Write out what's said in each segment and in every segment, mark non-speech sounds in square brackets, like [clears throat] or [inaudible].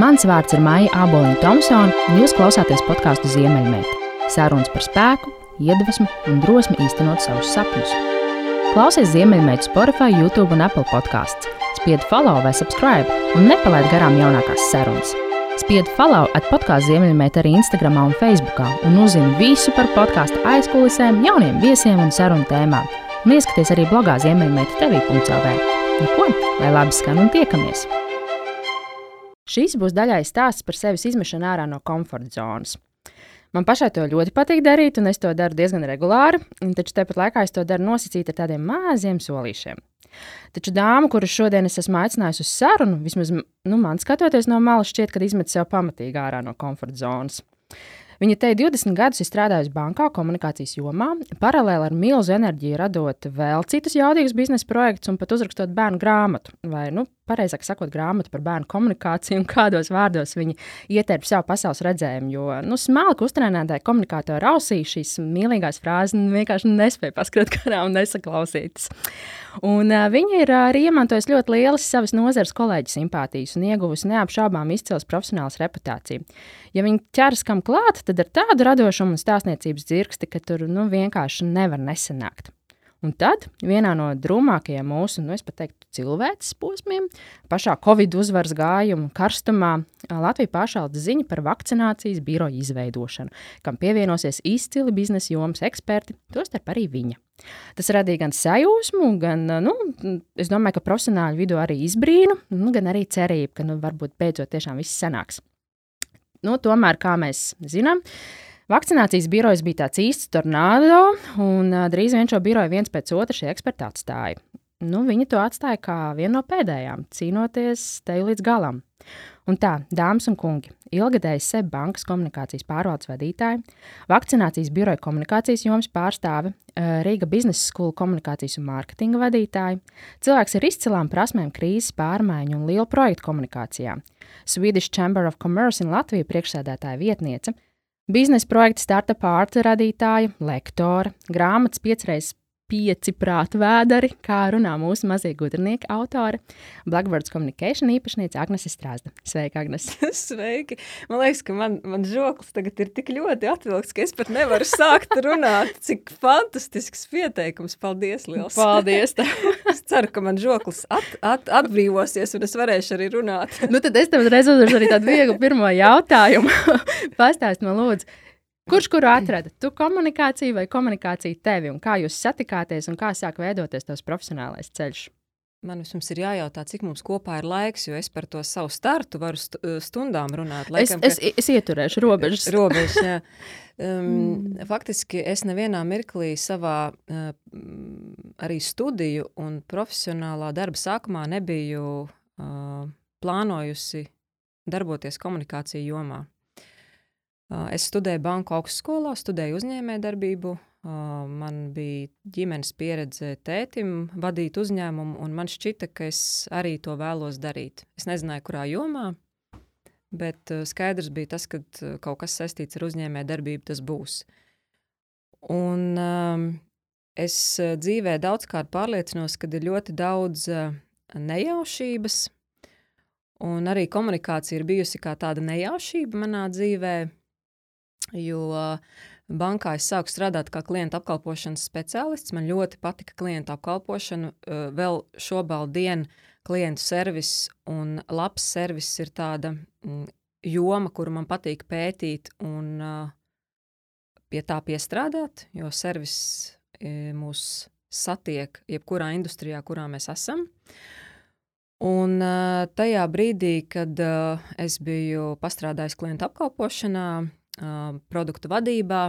Mans vārds ir Maija Aboliņa Thompsone, un jūs klausāties podkāstu Ziemeļmeita. Sarunas par spēku, iedvesmu un drosmi īstenot savus sapņus. Klausies Ziemeļmeita Spotify, YouTube un Apple podkāsts. Spiediet follow vai subscribe un nepalaid garām jaunākās sarunas. Spiediet follow at podkāstu Ziemeļmeita arī Instagram un Facebook, un uzzini visu par podkāstu aizkulisēm, jauniem viesiem un sarunu tēmām. Un ieskaties arī blogā Ziemeļmeita TV.CLV. Nu ko, lai labi skan un tiekamies! Šis būs daļai stāsts par sevis izmešanu ārā no komforta zonas. Man pašai to ļoti patīk darīt, un es to daru diezgan regulāri, taču tepat laikā es to daru nosacīti ar tādiem maziem solīšiem. Taču dāma, kuras šodien es esmu aicinājusi uz sarunu, vismaz nu, man skatoties no malas, šķiet, ka izmet sev pamatīgi ārā no komforta zonas. Viņa te 20 gadus ir strādājusi bankā, komunikācijas jomā, paralēli ar milzu enerģiju radot vēl citus jaudīgus biznesa projektus un pat uzrakstot bērnu grāmatu, vai, nu, pareizāk sakot, grāmatu par bērnu komunikāciju un kādos vārdos viņi ietērp savu pasaules redzējumu. Jo, nu, smalki uztrenētāji komunikātori ausī šīs mīlīgās frāzes vienkārši nespēja paskatīt garām un nesaklausītas. Un, uh, viņa ir arī iemantojusi ļoti lielas savas nozares kolēģi simpātijas un ieguvusi neapšaubām izcils profesionāls reputāciju. Ja viņi ķeras kam klāt, tad ar tādu radošumu un stāstniecības dzirksti, ka tur nu, vienkārši nevar nesanākt. Un tad vienā no drūmākajiem mūsu, nu, teiktu, cilvēces posmiem, pašā Covid uzvaras gājuma karstumā, Latvija pāršāda ziņu par vakcinācijas biroju izveidošanu, kam pievienosies izcili biznesa jomas eksperti, tostarp arī viņa. Tas radīja gan sajūsmu, gan, nu, es domāju, ka profesionāļu vidū arī izbrīnu, nu, gan arī cerību, ka, nu, varbūt beidzot tiešām viss sanāks. Nu, tomēr, kā mēs zinām, Vakcinācijas birojas bija tāds īsts tornado, un drīz vien šo biroju viens pēc otra šie eksperti atstāja. Nu, viņi to atstāja kā vienu no pēdējām, cīnoties te līdz galam. Un tā, dāmas un kungi, ilgadējs SEB bankas komunikācijas pārvaldes vadītāja, vakcinācijas biroja komunikācijas jomas pārstāve, Rīga biznesa skolu komunikācijas un mārketinga vadītāja, cilvēks ar izcilām prasmēm krīzes pārmaiņu un lielu projektu komunikācijā, Swedish Chamber of Commerce in Latviju priekšsēdētāja vietniece, Biznesa projekta startup ārta radītāja, lektora, grāmatas piecreiz pieci prātu vēderi, kā runā mūsu mazie gudrinieki autore, Blackbirds Communication īpašniece Agnese Strāzda. Sveika, Agnes! [laughs] Sveiki! Man liekas, ka man, man žoklis tagad ir tik ļoti atvilkts, ka es pat nevaru sākt runāt. Cik fantastisks pieteikums! Paldies! Liels. Paldies! [laughs] es ceru, ka man žoklis at, at, atbrīvosies un es varēšu arī runāt. nu tad es tev uzreiz uzdošu arī tādu vieglu pirmo jautājumu. [laughs] Pastāst man lūdzu, Kurš kuru atrada? Tu komunikāciju vai komunikāciju tevi? Un kā jūs satikāties un kā sāk veidoties tavs profesionālais ceļš? Man vispirms ir jājautā, cik mums kopā ir laiks, jo es par to savu startu varu stundām runāt. Laikam, es, es, es ieturēšu robežas. [laughs] robežas jā. Um. Faktiski es nevienā mirklī savā uh, arī studiju un profesionālā darba sākumā nebiju uh, plānojusi darboties komunikāciju jomā. Es studēju banku augstskolā, studēju uzņēmējdarbību. Man bija ģimenes pieredze tētim vadīt uzņēmumu, un man šķita, ka es arī to vēlos darīt. Es nezināju, kurā jomā, bet skaidrs bija tas, ka kaut kas saistīts ar uzņēmējdarbību tas būs. Un es dzīvē daudzkārt pārliecinos, ka ir ļoti daudz nejaušības, un arī komunikācija ir bijusi kā tāda nejaušība manā dzīvēm Jo bankā es sāku strādāt kā klienta apkalpošanas speciālists. Man ļoti patika klienta apkalpošana. Vēl šobrīd klientu servis un labs servis ir tāda mm, joma, kuru man patīk pētīt un pie tā piestrādāt, jo servis mūs satiek jebkurā industrijā, kurā mēs esam. Un tajā brīdī, kad es biju pastrādājis klientu apkalpošanā, uh, produktu vadībā.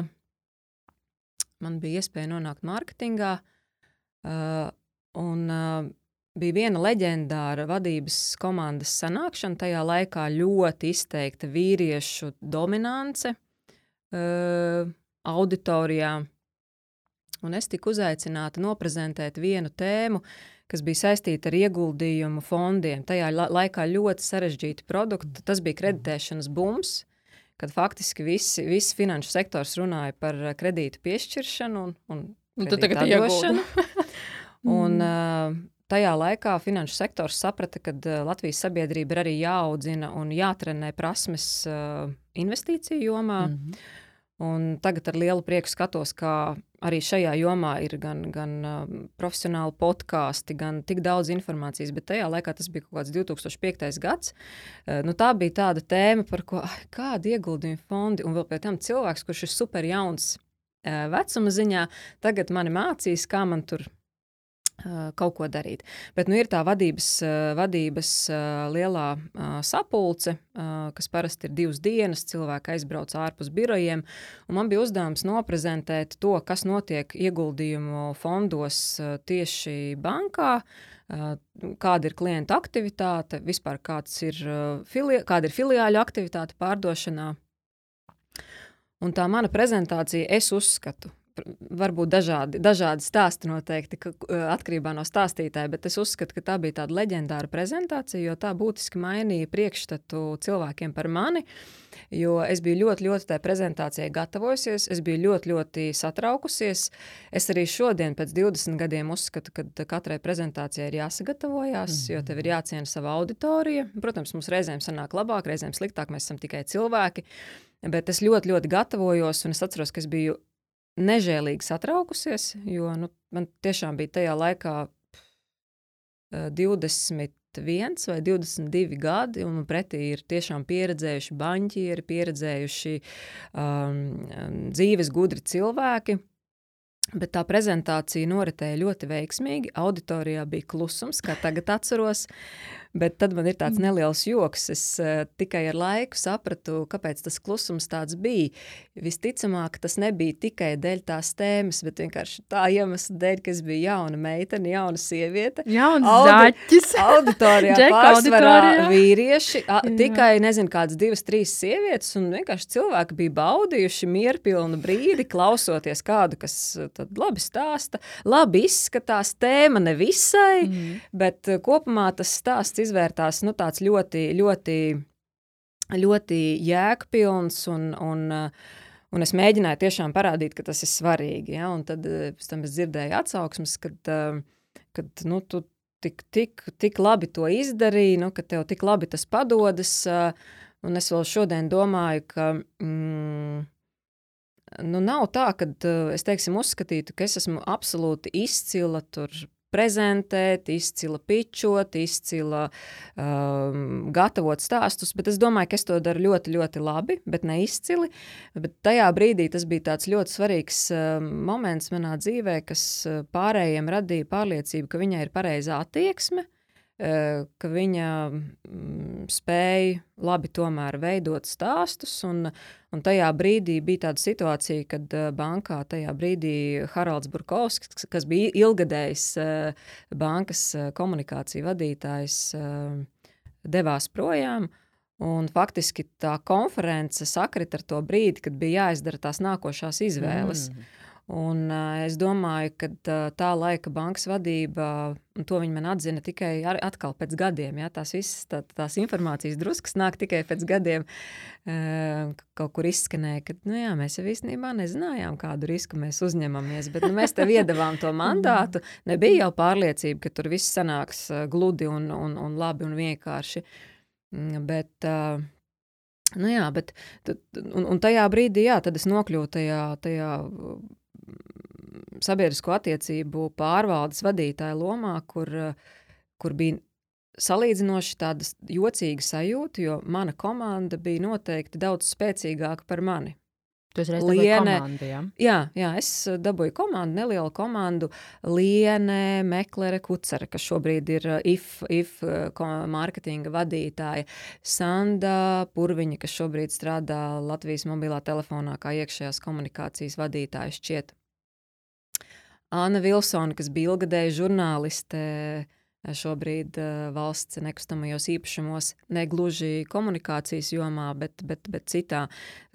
Man bija iespēja nonākt mārketingā, uh, un uh, bija viena leģendāra vadības komandas sanākšana. Tajā laikā ļoti izteikta vīriešu dominance uh, auditorijā. Un es tiku uzaicināta noprezentēt vienu tēmu, kas bija saistīta ar ieguldījumu fondiem. Tajā laikā ļoti sarežģīti produkti. Tas bija kreditēšanas bums kad faktiski visi, visi finanšu sektors runāja par eh, kredītu piešķiršanu un, un Un tu tagad iegūšanu. [laughs] un, uh, tajā laikā finanšu sektors saprata, ka Latvijas sabiedrība ir arī jāaudzina un jātrenē prasmes investīciju jomā. Mm -hmm. Un tagad ar lielu prieku skatos, kā arī šajā jomā ir gan, gan uh, profesionāli podkāsti, gan tik daudz informācijas. Bet tajā laikā tas bija kaut kāds 2005. gads. Uh, nu, tā bija tāda tēma, par ko kāda ieguldījuma fondi un vēl pēc tam cilvēks, kurš ir super jauns uh, vecuma ziņā, tagad mani mācīs, kā man tur kaut ko darīt. Bet nu, ir tā vadības, vadības lielā sapulce, kas parasti ir divas dienas. Cilvēki aizbrauc ārpus birojiem. Man bija uzdevums noprezentēt to, kas notiek ieguldījumu fondos tieši bankā. Kāda ir klienta aktivitāte, vispār ir filia, kāda ir filiāļu aktivitāte pārdošanā. Un tā mana prezentācija, es uzskatu, varbūt dažādi, dažādi stāsti noteikti ka, atkarībā no stāstītāja, bet es uzskatu, ka tā bija tāda leģendāra prezentācija, jo tā būtiski mainīja priekšstatu cilvēkiem par mani. Jo es biju ļoti, ļoti tajā prezentācijā gatavojusies, es biju ļoti, ļoti satraukusies. Es arī šodien, pēc 20 gadiem, uzskatu, ka katrai prezentācijai ir jāsagatavojas, mm -hmm. jo tev ir jāciena sava auditorija. Protams, mums reizēm sanāk labāk, reizēm sliktāk, mēs esam tikai cilvēki. Bet es ļoti, ļoti gatavojos, un es atceros, ka es biju nežēlīgi satraukusies, jo nu, man tiešām bija tajā laikā 21 vai 22 gadi, un pretī ir tiešām pieredzējuši banķieri, pieredzējuši um, dzīves gudri cilvēki. Bet tā prezentācija noritēja ļoti veiksmīgi. Auditorijā bija klusums, kā tagad atceros. Bet tad man ir tāds mm. neliels joks. Es uh, tikai ar laiku sapratu, kāpēc tas klusums tāds bija. Visticamāk, tas nebija tikai dēļ tās tēmas, bet vienkārši tā iemesla dēļ, ka es biju jauna meitene, jauna sieviete. Jauns Audi zaķis. [laughs] auditorijā [laughs] pārsvarā vīrieši, a, tikai, nezinu, kādas divas, trīs sievietes, un vienkārši cilvēki bija baudījuši mierpilnu brīdi, klausoties kādu, kas tad labi stāsta, labi izskatās, tēma nevisai, mm. bet kopumā tas stāsts izvērtās nu, ļoti, ļoti, ļoti jēgpilns un, un, un es mēģināju tiešām parādīt, ka tas ir svarīgi. Ja? Un tad pēc tam es dzirdēju atsauksmes, kad, kad nu, tu tik, tik, tik labi to izdarīji, nu, ka tev tik labi tas padodas. Un es vēl šodien domāju, ka mm, nu, nav tā, ka es teiksim, uzskatītu, ka es esmu absolūti izcila tur prezentēt, izcila pičot, izcila um, gatavot stāstus, bet es domāju, ka es to daru ļoti, ļoti labi, bet ne izcili. Bet tajā brīdī tas bija tāds ļoti svarīgs um, moments manā dzīvē, kas uh, pārējiem radīja pārliecību, ka viņai ir pareizā attieksme, ka viņa mm, spēja labi tomēr veidot stāstus. Un, un tajā brīdī bija tāda situācija, kad eh, bankā tajā brīdī Haralds Burkovskis, kas bija ilgadējs eh, bankas komunikāciju vadītājs, devās projām. Un faktiski tā konference sakrita ar to brīdi, kad bija jāizdara tās nākošās izvēles. Mm. Un, uh, es domāju, ka uh, tā laika bankas vadība, un to viņi man atzina tikai ar, atkal pēc gadiem. Ja, tās visas tā, tās informācijas druskas nāk tikai pēc gadiem. Uh, kaut kur izskanēja, ka nu, jā, mēs jau īstenībā nezinājām, kādu risku mēs uzņemamies. Bet nu, mēs tev iedavām to mandātu. Nebija jau pārliecība, ka tur viss sanāks gludi un, un, un labi un vienkārši. Mm, bet, uh, Nu jā, bet un, un tajā brīdī, jā, tad es nokļuvu tajā, tajā sabiedrisko attiecību pārvaldes vadītāja lomā, kur, kur bija salīdzinoši tāda jocīga sajūta, jo mana komanda bija noteikti daudz spēcīgāka par mani. Tas ir Liene. Komanda, ja? Jā, jā, es dabūju komandu, nelielu komandu. Liene, Meklere, Kucera, kas šobrīd ir IF, IF mārketinga vadītāja. Sanda Purviņa, kas šobrīd strādā Latvijas mobilā telefonā kā iekšējās komunikācijas vadītāja šķiet. Anna Vilsona, kas bija ilgadēja žurnāliste, šobrīd valsts nekustamajos īpašumos, ne gluži komunikācijas jomā, bet, bet, bet citā.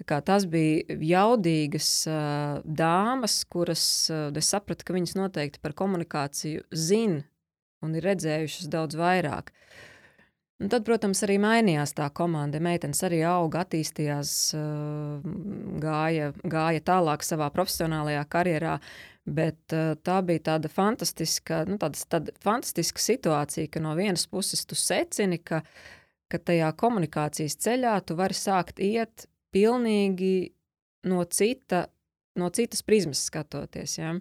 Kā tas bija jaudīgas dāmas, kuras es sapratu, ka viņas noteikti par komunikāciju zina un ir redzējušas daudz vairāk. Un tad, protams, arī mainījās tā komanda. Meitenes arī auga, attīstījās, gāja, gāja tālāk savā profesionālajā karjerā. Bet tā bija tāda fantastiska, nu, tāda, tāda fantastiska situācija, ka no vienas puses tu secini, ka, ka tajā komunikācijas ceļā tu vari sākt iet pilnīgi no, cita, no citas prizmas skatoties. Ja?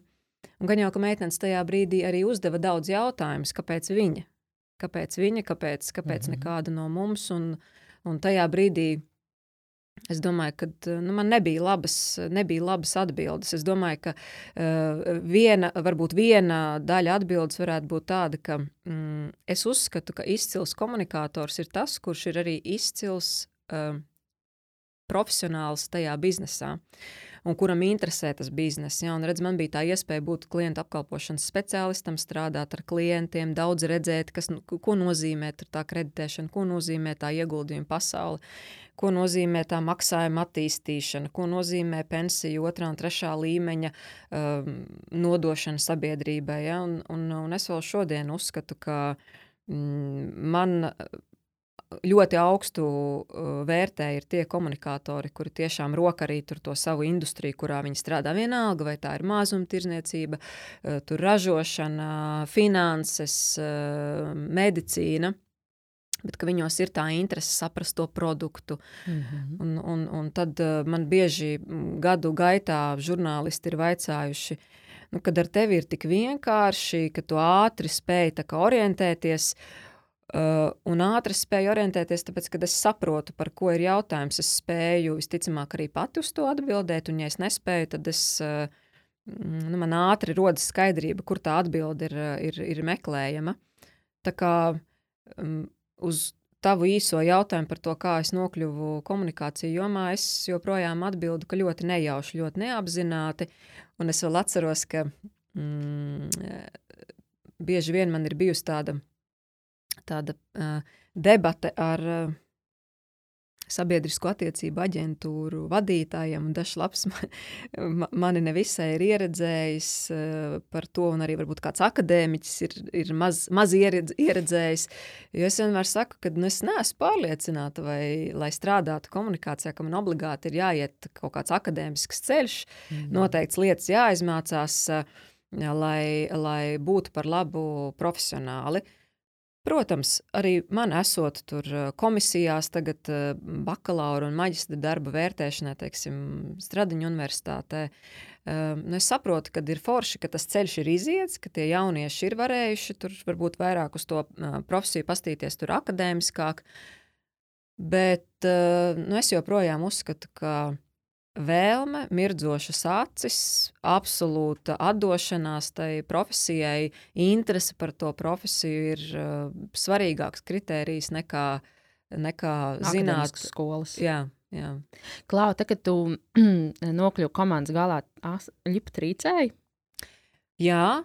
Un gan jau, ka meitenes tajā brīdī arī uzdeva daudz jautājumus, kāpēc viņa Kāpēc viņa, kāpēc, kāpēc mm -hmm. nekāda no mums? Un, un tajā brīdī es domāju, ka nu, man nebija labas, nebija labas atbildes. Es domāju, ka uh, viena, varbūt viena daļa atbildes varētu būt tāda, ka mm, es uzskatu, ka izcils komunikators ir tas, kurš ir arī izcils uh, profesionāls tajā biznesā. Uh, un kuram interesē tas bizness. Ja? Un, redz, man bija tā iespēja būt klientu apkalpošanas speciālistam, strādāt ar klientiem, daudz redzēt, kas, nu, ko nozīmē tā kreditēšana, ko nozīmē tā ieguldījuma pasaule, ko nozīmē tā maksājuma attīstīšana, ko nozīmē pensija otrā un trešā līmeņa um, nodošana sabiedrībai. Ja? Un, un, un es vēl šodien uzskatu, ka mm, man ļoti augstu uh, vērtē ir tie komunikatori, kuri tiešām roka arī tur to savu industriju, kurā viņi strādā vienalga, vai tā ir mazumtirdzniecība, uh, tur ražošana, finanses, uh, medicīna. Bet viņos ir tā interese saprast to produktu. Mm -hmm. un, un, un tad man bieži gadu gaitā žurnālisti ir vaicājuši, nu, kad ar tevi ir tik vienkārši, ka tu ātri spēj orientēties. Uh, Uh, un ātri spēju orientēties, tāpēc, kad es saprotu, par ko ir jautājums. Es spēju visticamāk arī pati uz to atbildēt, un, ja es nespēju, tad es, uh, nu, man ātri rodas skaidrība, kur tā atbilde ir, ir, ir meklējama. Tā kā um, uz tavu īso jautājumu par to, kā es nokļuvu komunikāciju jomā, es joprojām atbildu, ka ļoti nejauši, ļoti neapzināti. Un es vēl atceros, ka mm, bieži vien man ir bijusi tāda tāda uh, debate ar uh, sabiedrisko attiecību aģentūru vadītājiem, un dažs labs [laughs] mani nevisai ir ieredzējis uh, par to, un arī varbūt kāds akadēmiķis ir, ir maz, maz ieredz, ieredzējis, jo es vienmēr saku, ka nu, es neesmu pārliecināta, vai, lai strādātu komunikācijā, ka man obligāti ir jāiet kaut kāds akadēmisks ceļš, mm. noteikts lietas jāizmācās, uh, lai, lai būtu par labu profesionāli. Uh, Protams, arī man esot tur komisijās, tagad bakalaura un maģistra darba vērtēšanā, teiksim, Stradiņa universitātē, nu, es saprotu, ka ir forši, ka tas ceļš ir iziets, ka tie jaunieši ir varējuši tur varbūt vairāk uz to profesiju pastīties tur akadēmiskāk, bet nu, es joprojām uzskatu, ka vēlme, mirdzošas acis, absolūta atdošanās tai profesijai, interese par to profesiju ir uh, svarīgāks kritērijs nekā, nekā zināt skolas. Jā, jā. Klau, tā, kad tu [clears throat] nokļuvi komandas galā, ļip trīcēji? Jā,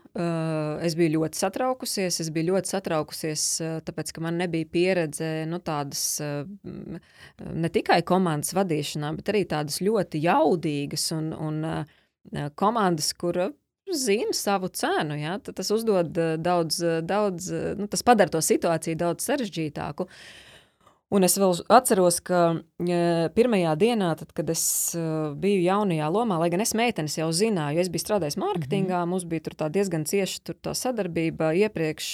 es biju ļoti satraukusies. Es biju ļoti satraukusies, tāpēc, ka man nebija pieredze nu, tādas ne tikai komandas vadīšanā, bet arī tādas ļoti jaudīgas un, un komandas, kur zina savu cenu. Ja? Tas uzdod daudz, daudz nu, tas padara to situāciju daudz sarežģītāku. Uh, Un es vēl atceros, ka pirmajā dienā, tad, kad es biju jaunajā lomā, lai gan es meitenes jau zināju, es biju strādājis mārketingā, mm -hmm. mums bija diezgan cieša tā sadarbība. Iepriekš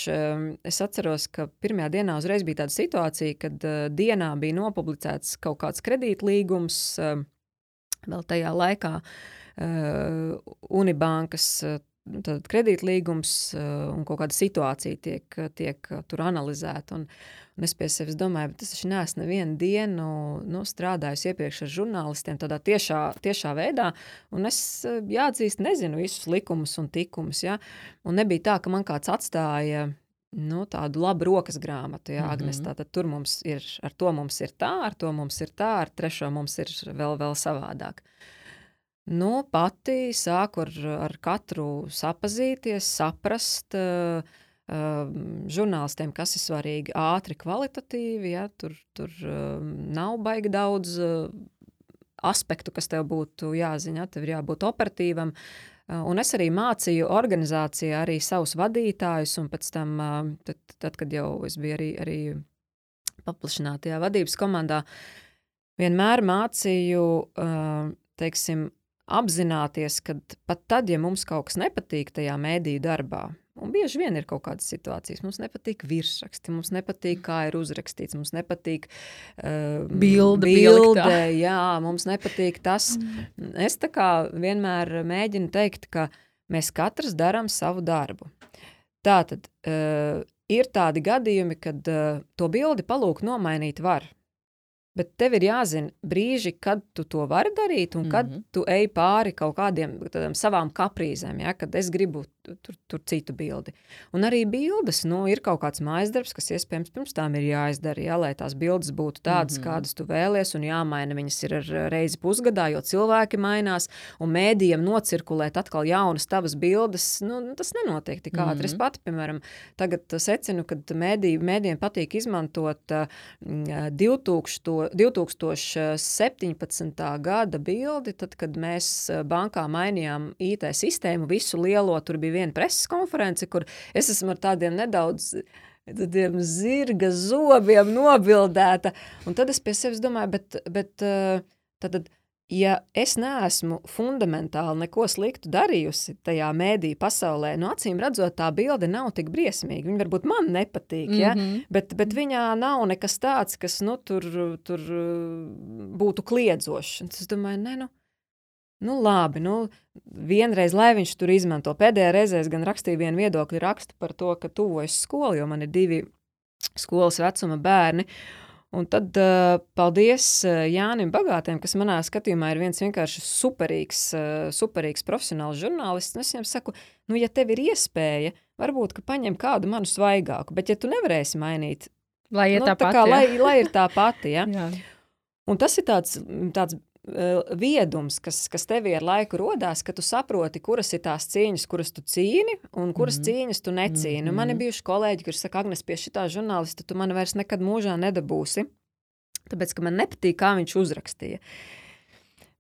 es atceros, ka pirmajā dienā uzreiz bija tāda situācija, kad dienā bija nopublicēts kaut kāds kredītlīgums vēl tajā laikā. Unibankas kredītlīgums un kaut kāda situācija tiek, tiek tur analizēta. Un, Un es pie sevis domāju, bet es taču neesmu nevienu dienu nu, strādājis iepriekš ar žurnālistiem tādā tiešā, tiešā veidā. Un es, jāatzīst, nezinu visus likumus un tikumus. Ja? Un nebija tā, ka man kāds atstāja nu, tādu labu rokas grāmatu. Jā, Agnes, mm -hmm. tātad tur mums ir, ar to mums ir tā, ar to mums ir tā, ar trešo mums ir vēl, vēl savādāk. Nu, pati sāku ar, ar katru sapazīties, saprast, uh, Ehm, žurnālistiem, kas ir svarīgi, ātri, kvalitatīvi. Ja, tur tur um, nav baigi daudz uh, aspektu, kas tev būtu jāzina. Tev ir jābūt operatīvam. Uh, un es arī mācīju organizācijā arī savus vadītājus, un pēc tam, uh, tad, tad kad jau es biju arī, arī paplašinātajā vadības komandā, vienmēr mācīju, teiksim, apzināties, ka pat tad, ja mums kaut kas nepatīk tajā mēdīju darbā, un bieži vien ir kaut kādas situācijas, mums nepatīk virsraksti, mums nepatīk, kā ir uzrakstīts, mums nepatīk uh, bilde, bilde [laughs] jā, mums nepatīk tas. Mm. Es tā kā vienmēr mēģinu teikt, ka mēs katrs darām savu darbu. Tā tad uh, ir tādi gadījumi, kad uh, to bildi palūk nomainīt var. Bet tev ir jāzina brīži, kad tu to vari darīt, un kad mm -hmm. tu ej pāri kaut kādiem savām kaprīzēm, ja, kad es gribu tur, tur citu bildi. Un arī bildes, nu, ir kaut kāds mājas darbs, kas iespējams pirms tam ir jāizdara, ja, lai tās bildes būtu tādas, mm -hmm. kādas tu vēlies, un jāmaina viņas ir reizi pusgadā, jo cilvēki mainās, un mēdījiem nocirkulēt atkal jaunas tavas bildes, nu, tas nenotiek tik ātri. Mm -hmm. Es pati, piemēram, tagad secinu, ka mēdī, mēdījiem patīk izmantot uh, 2000, 2017. gada bildi, tad, kad mēs bankā mainījām IT sistēmu, visu lielo, tur bija viena preses konference, kur es esmu ar tādiem nedaudz tādiem zirga zobiem nobildēta. Un tad es pie sevis domāju, bet, bet eh, tad, ja es neesmu fundamentāli neko sliktu darījusi tajā mēdī pasaulē, no nu, acīm redzot, tā bilde nav tik briesmīga. Viņa varbūt man nepatīk, ja? mm -hmm. bet, bet viņā nav nekas tāds, kas nu, tur, tur būtu kliedzošs. Es domāju, ne, nu, Nu, labi, nu, vienreiz, lai viņš tur izmanto. Pēdējā reizē es gan rakstīju vienu viedokļu rakstu par to, ka tuvojas skola, jo man ir divi skolas vecuma bērni. Un tad uh, paldies uh, Jānim Bagātiem, kas manā skatījumā ir viens vienkārši superīgs, uh, superīgs profesionāls žurnālists. Es viņam saku, nu, ja tev ir iespēja, varbūt, ka paņem kādu manu svaigāku, bet ja tu nevarēsi mainīt, lai ir nu, tā, tā pati, kā, ja? lai, lai ir tā pati, ja? [laughs] Un tas ir tāds, tāds viedums, kas, kas tev ar laiku rodās, ka tu saproti, kuras ir tās cīņas, kuras tu cīni, un kuras mm -hmm. cīņas tu necīni. Mm -hmm. Man ir bijuši kolēģi, kuriem saka, Agnēs, pie šitā žurnālista tu mani vairs nekad mūžā nedabūsi, tāpēc, ka man nepatīk, kā viņš uzrakstīja.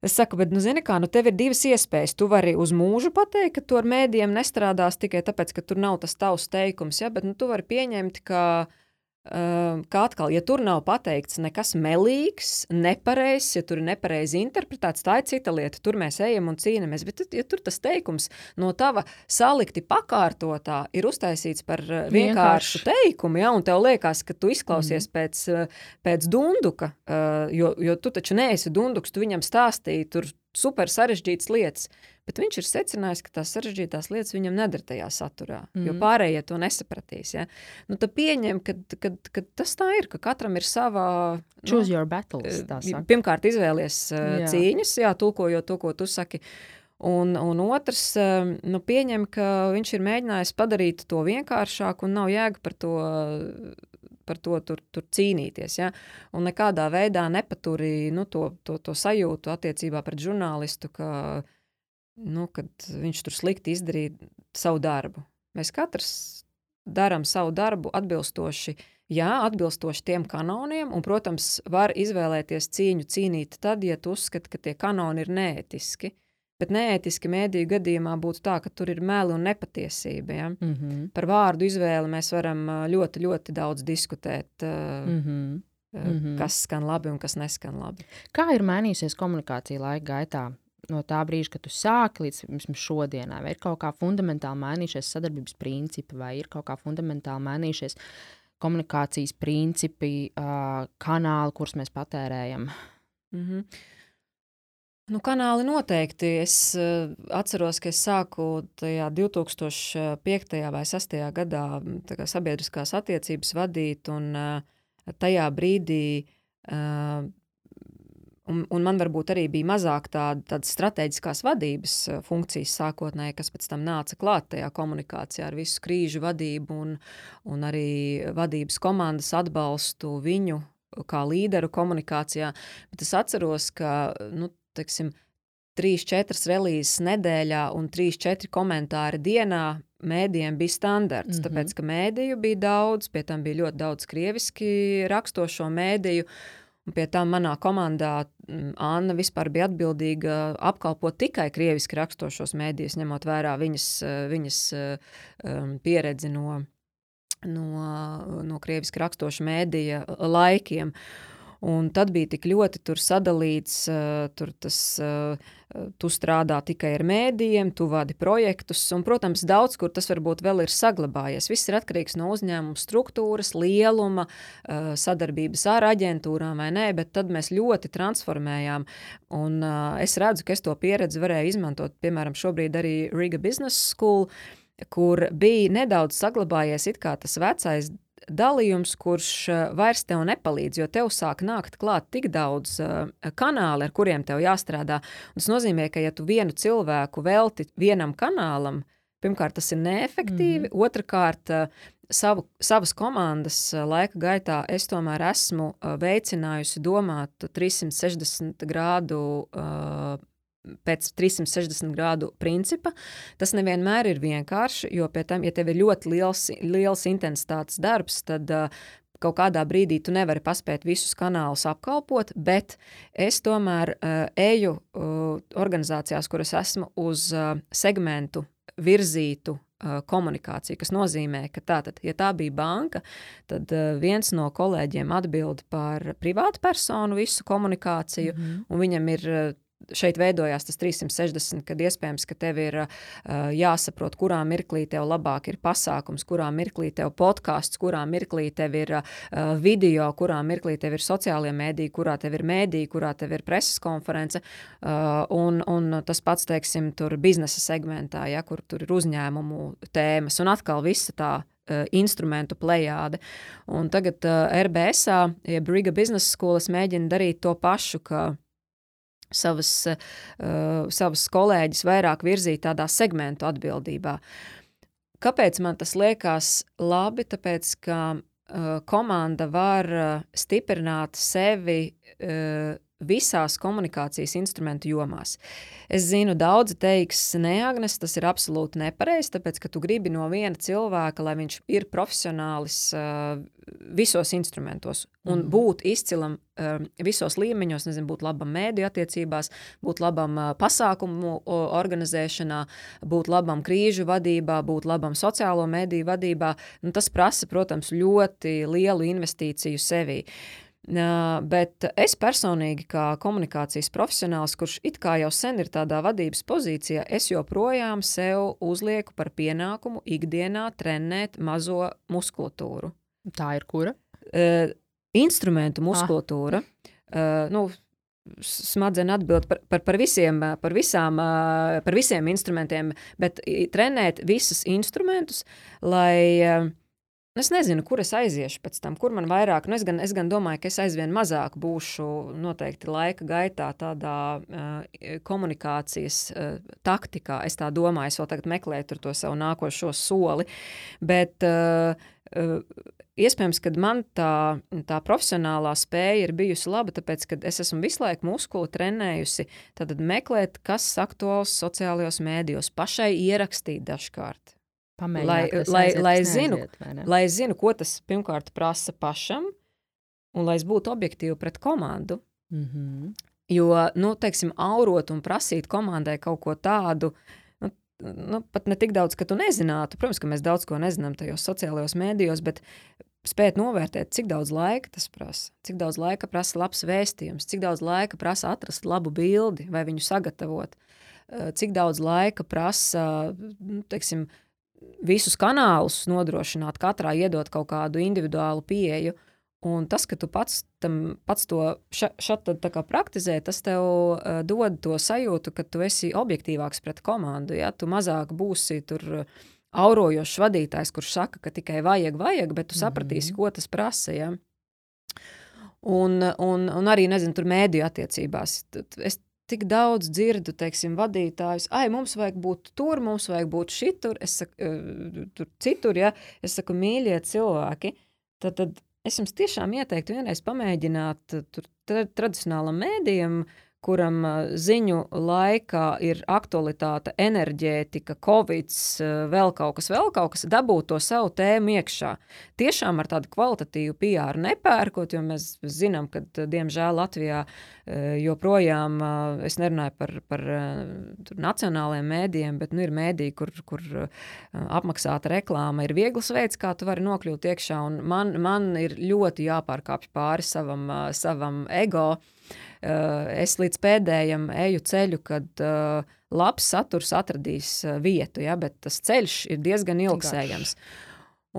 Es saku, bet, nu, zini, kā, nu, tev ir divas iespējas. Tu vari uz mūžu pateikt, ka tu ar mēdījiem nestrādās tikai tāpēc, ka tur nav tas tavs teikums, ja? bet nu, tu vari pieņemt, ka Ehm, kā atkal, ja tur nav pateikts nekas melīgs, nepareizs, ja tur ir nepareizi interpretēts, tā ir cita lieta. Tur mēs ejam un cīnāmies. Bet, ja tur tas teikums no tava salikti pakārtotā ir uztaisīts par eh, vienkāršu teikumu, ja, un tev liekas, ka tu izklausies mm. pēc, eh, pēc dunduka, eh, jo, jo tu taču neesi dunduks, tu viņam stāstīji tur super sarežģītas lietas. Bet viņš ir secinājis, ka tās sarežģītās lietas viņam nedara tajā saturā, mm. jo pārējie to nesapratīs. Ja? Nu, tad pieņem, ka, ka, ka tas tā ir, ka katram ir sava. Nu, Choose nu, your battles. Pirmkārt, izvēlies uh, cīņas, jā, tulkojot to, ko tu saki. Un, un otrs, uh, nu, pieņem, ka viņš ir mēģinājis padarīt to vienkāršāku un nav jēga par to par to tur, tur cīnīties. Ja? Un nekādā veidā nepaturīja nu, to, to, to sajūtu attiecībā pret žurnālistu, ka nu, viņš tur slikti izdarīja savu darbu. Mēs katrs darām savu darbu atbilstoši. Jā, atbilstoši tiem kanoniem, un, protams, var izvēlēties cīņu cīnīt tad, ja tu uzskati, ka tie kanoni ir neētiski. Bet neētiski mēdīju gadījumā būtu tā, ka tur ir meli un nepatiesība. Ja? Mm -hmm. Par vārdu izvēli mēs varam ļoti, ļoti daudz diskutēt. Mm -hmm. Mm -hmm. Kas skan labi un kas neskan labi. Kā ir mainījusies komunikācija laika gaitā? no tā brīža, kad tu sāki līdz šodienai, vai ir kaut kā fundamentāli mainījušies sadarbības principi, vai ir kaut kā fundamentāli mainījušies komunikācijas principi, kanāli, kurus mēs patērējam? Mm -hmm. Nu, kanāli noteikti. Es uh, atceros, ka es sāku tajā 2005. vai 2006. gadā kā, sabiedriskās attiecības vadīt, un uh, tajā brīdī uh, Un, un man varbūt arī bija mazāk tāda, tādas strateģiskās vadības funkcijas sākotnēji, kas pēc tam nāca klāt tajā komunikācijā ar visu krīžu vadību un, un arī vadības komandas atbalstu viņu kā līderu komunikācijā. Bet es atceros, ka, nu, teiksim, trīs, četras relīzes nedēļā un trīs, četri komentāri dienā mēdījiem bija standarts. Mm -hmm. Tāpēc, ka mēdīju bija daudz, pie tam bija ļoti daudz krieviski rakstošo mēdīju. Un pie tā manā komandā Anna vispār bija atbildīga apkalpot tikai krieviski rakstošos mēdījus, ņemot vērā viņas, eh, viņas um, pieredzi no, no, no krieviski rakstoša mēdīja laikiem. Un tad bija tik ļoti sadalīts, uh, tur tas, tu strādā tikai ar mēdījiem, tu vadi projektus, un, protams, daudz kur tas varbūt vēl ir saglabājies. Viss ir atkarīgs no uzņēmuma struktūras, lieluma, sadarbības ar aģentūrām vai nē, bet tad mēs ļoti transformējām. Un es redzu, ka es to pieredzi varēju izmantot, piemēram, šobrīd arī Riga Business School. Kur bija nedaudz saglabājies tas vecais dalījums, kurš eh, vairs tev nepalīdz, jo tev sāk nākt klāt tik daudz uh, kanālu, ar kuriem tev jāstrādā. Un tas nozīmē, ka ja tu vienu cilvēku velti vienam kanālam, pirmkārt, tas ir neefektīvi, mm -hmm. otrkārt, uh, savu, savas komandas laika gaitā es tomēr esmu veicinājusi domāt 360 grādu uh, pēc 360 grādu principa. Tas nevienmēr ir vienkārši, jo pie tam, ja tev ir ļoti liels, liels intensitātes darbs, tad uh, kaut kādā brīdī tu nevari paspēt visus kanālus apkalpot, bet es tomēr uh, eju uh, organizācijās, kuras esmu uz uh, segmentu virzītu komunikāciju, kas nozīmē, ka tātad, ja tā bija banka, tad viens no kolēģiem atbild par privātu personu visu komunikāciju, mm -hmm. un viņam ir šeit veidojās tas 360, kad iespējams, ka tev ir uh, jāsaprot, kurā mirklī tev labāk ir pasākums, kurā mirklī tev podkāsts, kurā mirklī tev ir uh, video, kurā mirklī tev ir sociālie mēdīji, kurā tev ir mēdīji, kurā tev ir preses konference, uh, un, un tas pats, teiksim, tur biznesa segmentā, ja, kur tur ir uzņēmumu tēmas, un atkal visa tā uh, instrumentu plējāde. Un tagad uh, RBSā, jeb Riga Business School, es mēģinu darīt to pašu, ka savas, uh, savas kolēģis vairāk virzīt tādā segmentu atbildībā. Kāpēc man tas liekas labi? Tāpēc, ka uh, komanda var uh, stiprināt sevi uh, visās komunikācijas instrumentu jomās. Es zinu, daudzi teiks, nē, Agnes, tas ir absolūti nepareizi, tāpēc, ka tu gribi no viena cilvēka, lai viņš ir profesionālis uh, visos instrumentos un mm. būt izcilam uh, visos līmeņos, nezinu, būt labam mēdīju attiecībās, būt labam uh, pasākumu organizēšanā, būt labam krīžu vadībā, būt labam sociālo mēdīju vadībā. Nu, tas prasa, protams, ļoti lielu investīciju sevī. Uh, Bet es personīgi, kā komunikācijas profesionāls, kurš it kā jau sen ir tādā vadības pozīcijā, es joprojām sev uzlieku par pienākumu ikdienā trenēt mazo muskulatūru. Tā ir kura? Uh, instrumentu muskulatūra. Uh, nu, Smadzenes atbild par, par, par, visiem, par, visām, par visiem instrumentiem, bet trenēt visus instrumentus, lai Nu, es nezinu, kur es aiziešu pēc tam, kur man vairāk. Nu, es, gan, es gan domāju, ka es aizvien mazāk būšu noteikti laika gaitā tādā uh, komunikācijas uh, taktikā. Es tā domāju, es vēl tagad meklēju to savu nākošo soli. Bet uh, uh, iespējams, ka man tā, tā profesionālā spēja ir bijusi laba, tāpēc, ka es esmu visu laiku muskuli trenējusi, tad meklēt, kas aktuāls sociālajos mēdījos, pašai ierakstīt dažkārt. Lai, lai, lai, zinu, lai zinu, ko tas pirmkārt prasa pašam, un lai es būtu objektīvi pret komandu. Mm -hmm. Jo, nu, teiksim, aurot un prasīt komandai kaut ko tādu, nu, nu, pat ne tik daudz, ka tu nezinātu. Protams, ka mēs daudz ko nezinām tajos sociālajos mēdījos, bet spēt novērtēt, cik daudz laika tas prasa, cik daudz laika prasa labs vēstījums, cik daudz laika prasa atrast labu bildi vai viņu sagatavot, eh, cik daudz laika prasa, nu, teiksim, visus kanālus nodrošināt, katrā iedot kaut kādu individuālu pieeju. Un tas, ka tu pats, tam, pats to šādi praktizē, tas tev uh, dod to sajūtu, ka tu esi objektīvāks pret komandu. Ja? Tu mazāk būsi tur aurojošs vadītājs, kurš saka, ka tikai vajag, vajag, bet tu sapratīsi, mm -hmm. ko tas prasa. Ja? Un, un, un arī, nezinu, tur mēdīju attiecībās. Es tik daudz dzirdu, teiksim, vadītājus, ai, mums vajag būt tur, mums vajag būt šitur, es saku, tur citur, ja, es saku, mīļie cilvēki, tad, tad es jums tiešām ieteiktu vienreiz pamēģināt tur tradicionālam mēdījam kuram ziņu laikā ir aktualitāte, enerģētika, covid, vēl kaut kas, vēl kaut kas, dabūt to savu tēmu iekšā. Tiešām ar tādu kvalitatīvu PR nepērkot, jo mēs zinām, ka, diemžēl, Latvijā joprojām, es nerunāju par, par nacionālajiem mēdījiem, bet nu, ir mēdīji, kur, kur apmaksāta reklāma ir viegls veids, kā tu vari nokļūt iekšā, un man, man ir ļoti jāpārkāpj pāri savam, savam ego, es līdz pēdējam eju ceļu, kad uh, labs saturs atradīs uh, vietu, ja, bet tas ceļš ir diezgan ilgsējams.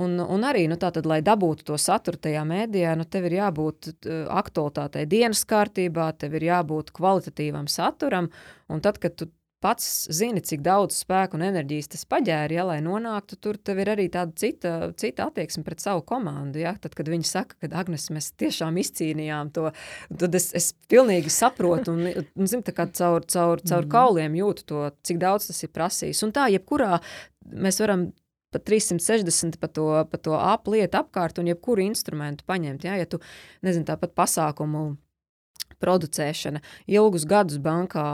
Un, un arī, nu, tātad, lai dabūtu to saturu tajā mēdījā, nu, tev ir jābūt aktualitātei dienas kārtībā, tev ir jābūt kvalitatīvam saturam, un tad, kad tu pats zini, cik daudz spēka un enerģijas tas paģēra, ja, lai nonāktu tur, tev ir arī tāda cita, cita attieksme pret savu komandu. Ja? Tad, kad viņi saka, ka Agnes, mēs tiešām izcīnījām to, tad es, es pilnīgi saprotu un, un zinu, kā caur, caur, caur mm. kauliem jūtu to, cik daudz tas ir prasījis. Un tā, jebkurā mēs varam pat 360 pa to, pa to aplietu apkārt un jebkuru instrumentu paņemt. Ja, ja tu, nezinu, tāpat pasākumu producēšana. Ilgus gadus bankā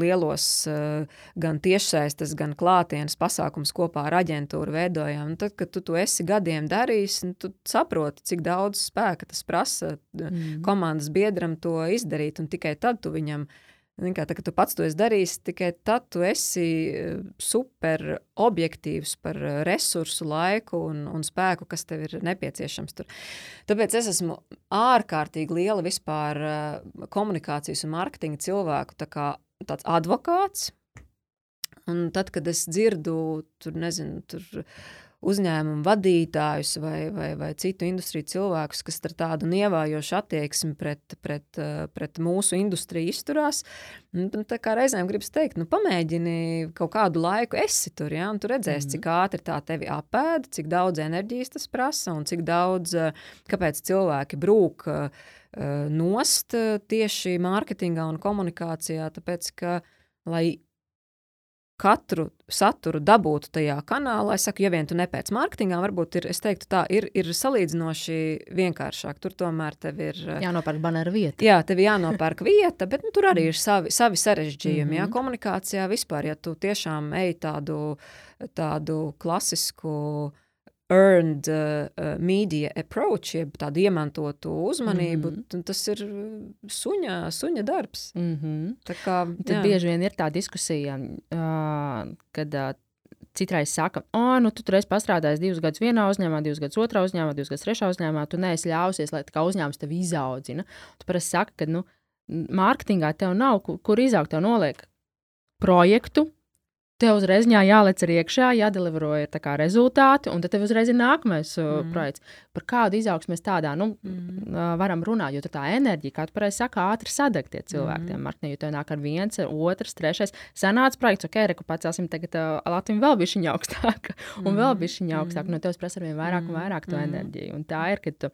lielos eh, gan tiešsaistes, gan klātienes pasākums kopā ar aģentūru veidojām. Un tad, kad tu to esi gadiem darījis, nu, tu saproti, cik daudz spēka tas prasa mm. komandas biedram to izdarīt, un tikai tad tu viņam viņam Kā, tā, tu pats to esi darījis, tikai tad tu esi eh, super objektīvs par eh, resursu, laiku un, un spēku, kas tev ir nepieciešams. Tur. Tāpēc es esmu ārkārtīgi liela vispār eh, komunikācijas un mārketinga cilvēku tā kā, tāds advokāts. Un tad, kad es dzirdu, tur nezinu, tur uzņēmumu vadītājus vai, vai, vai citu industriju cilvēkus, kas ar tādu nievājošu attieksmi pret, pret, eh, pret mūsu industriju izturās. Nu, tā kā reizēm gribas teikt, nu, pamēģini kaut kādu laiku esi tur, ja, un tu redzēsi, mm. cik ātri tā tevi apēda, cik daudz enerģijas tas prasa un cik daudz, eh, kāpēc cilvēki brūk eh, nost tieši mārketingā un komunikācijā, tāpēc, ka, lai katru saturu dabūtu tajā kanālā. Es saku, ja vien tu nepēc mārketingā, varbūt ir, es teiktu, tā ir, ir salīdzinoši vienkāršāk. Tur tomēr tev ir. Eh, jānopērk banēra vieta. Jā, tev jānopērk vieta, bet nu, tur arī ir savi, savi sarežģījumi. Mm -hmm. jā, mhm. komunikācijā vispār, ja tu tiešām ej tādu, tādu klasisku earned uh, uh, media approach, jeb tādu iemantotu uzmanību, mm -hmm. tas ir suņa, suņa darbs. Mm -hmm. Tā kā, Tad jā. bieži vien ir tā diskusija, uh, kad uh, citreiz saka, o, nu, tu tur esi pastrādājis divus gadus vienā uzņēmumā, divus gadus otrā uzņēmumā, divus gadus trešā uzņēmumā, tu neesi ļausies, lai tā uzņēmums tevi izaudzina. Tu parasti saki, ka, nu, mārketingā tev nav, kur, kur izaugt, tev noliek projektu, tev uzreiz jālec arī iekšā, jādelivero ir rezultāti, un tad tev uzreiz ir nākamais uh, mm. projekts. Par kādu izaugsmu mēs tādā nu, mm. uh, varam runāt, jo tā enerģija, kā tu pareizi saki, ātri sadeg tie cilvēki. Mm. Martini, jo tev nāk ar viens, otrs, trešais. Sanāca projekts, ok, reku pacelsim tagad uh, Latviju vēl bišķiņa augstāk, [laughs] un mm. vēl bišķiņa augstāk. Mm. No tevis prasa ar vien vairāk un vairāk to mm. enerģiju. Un tā ir, ka tu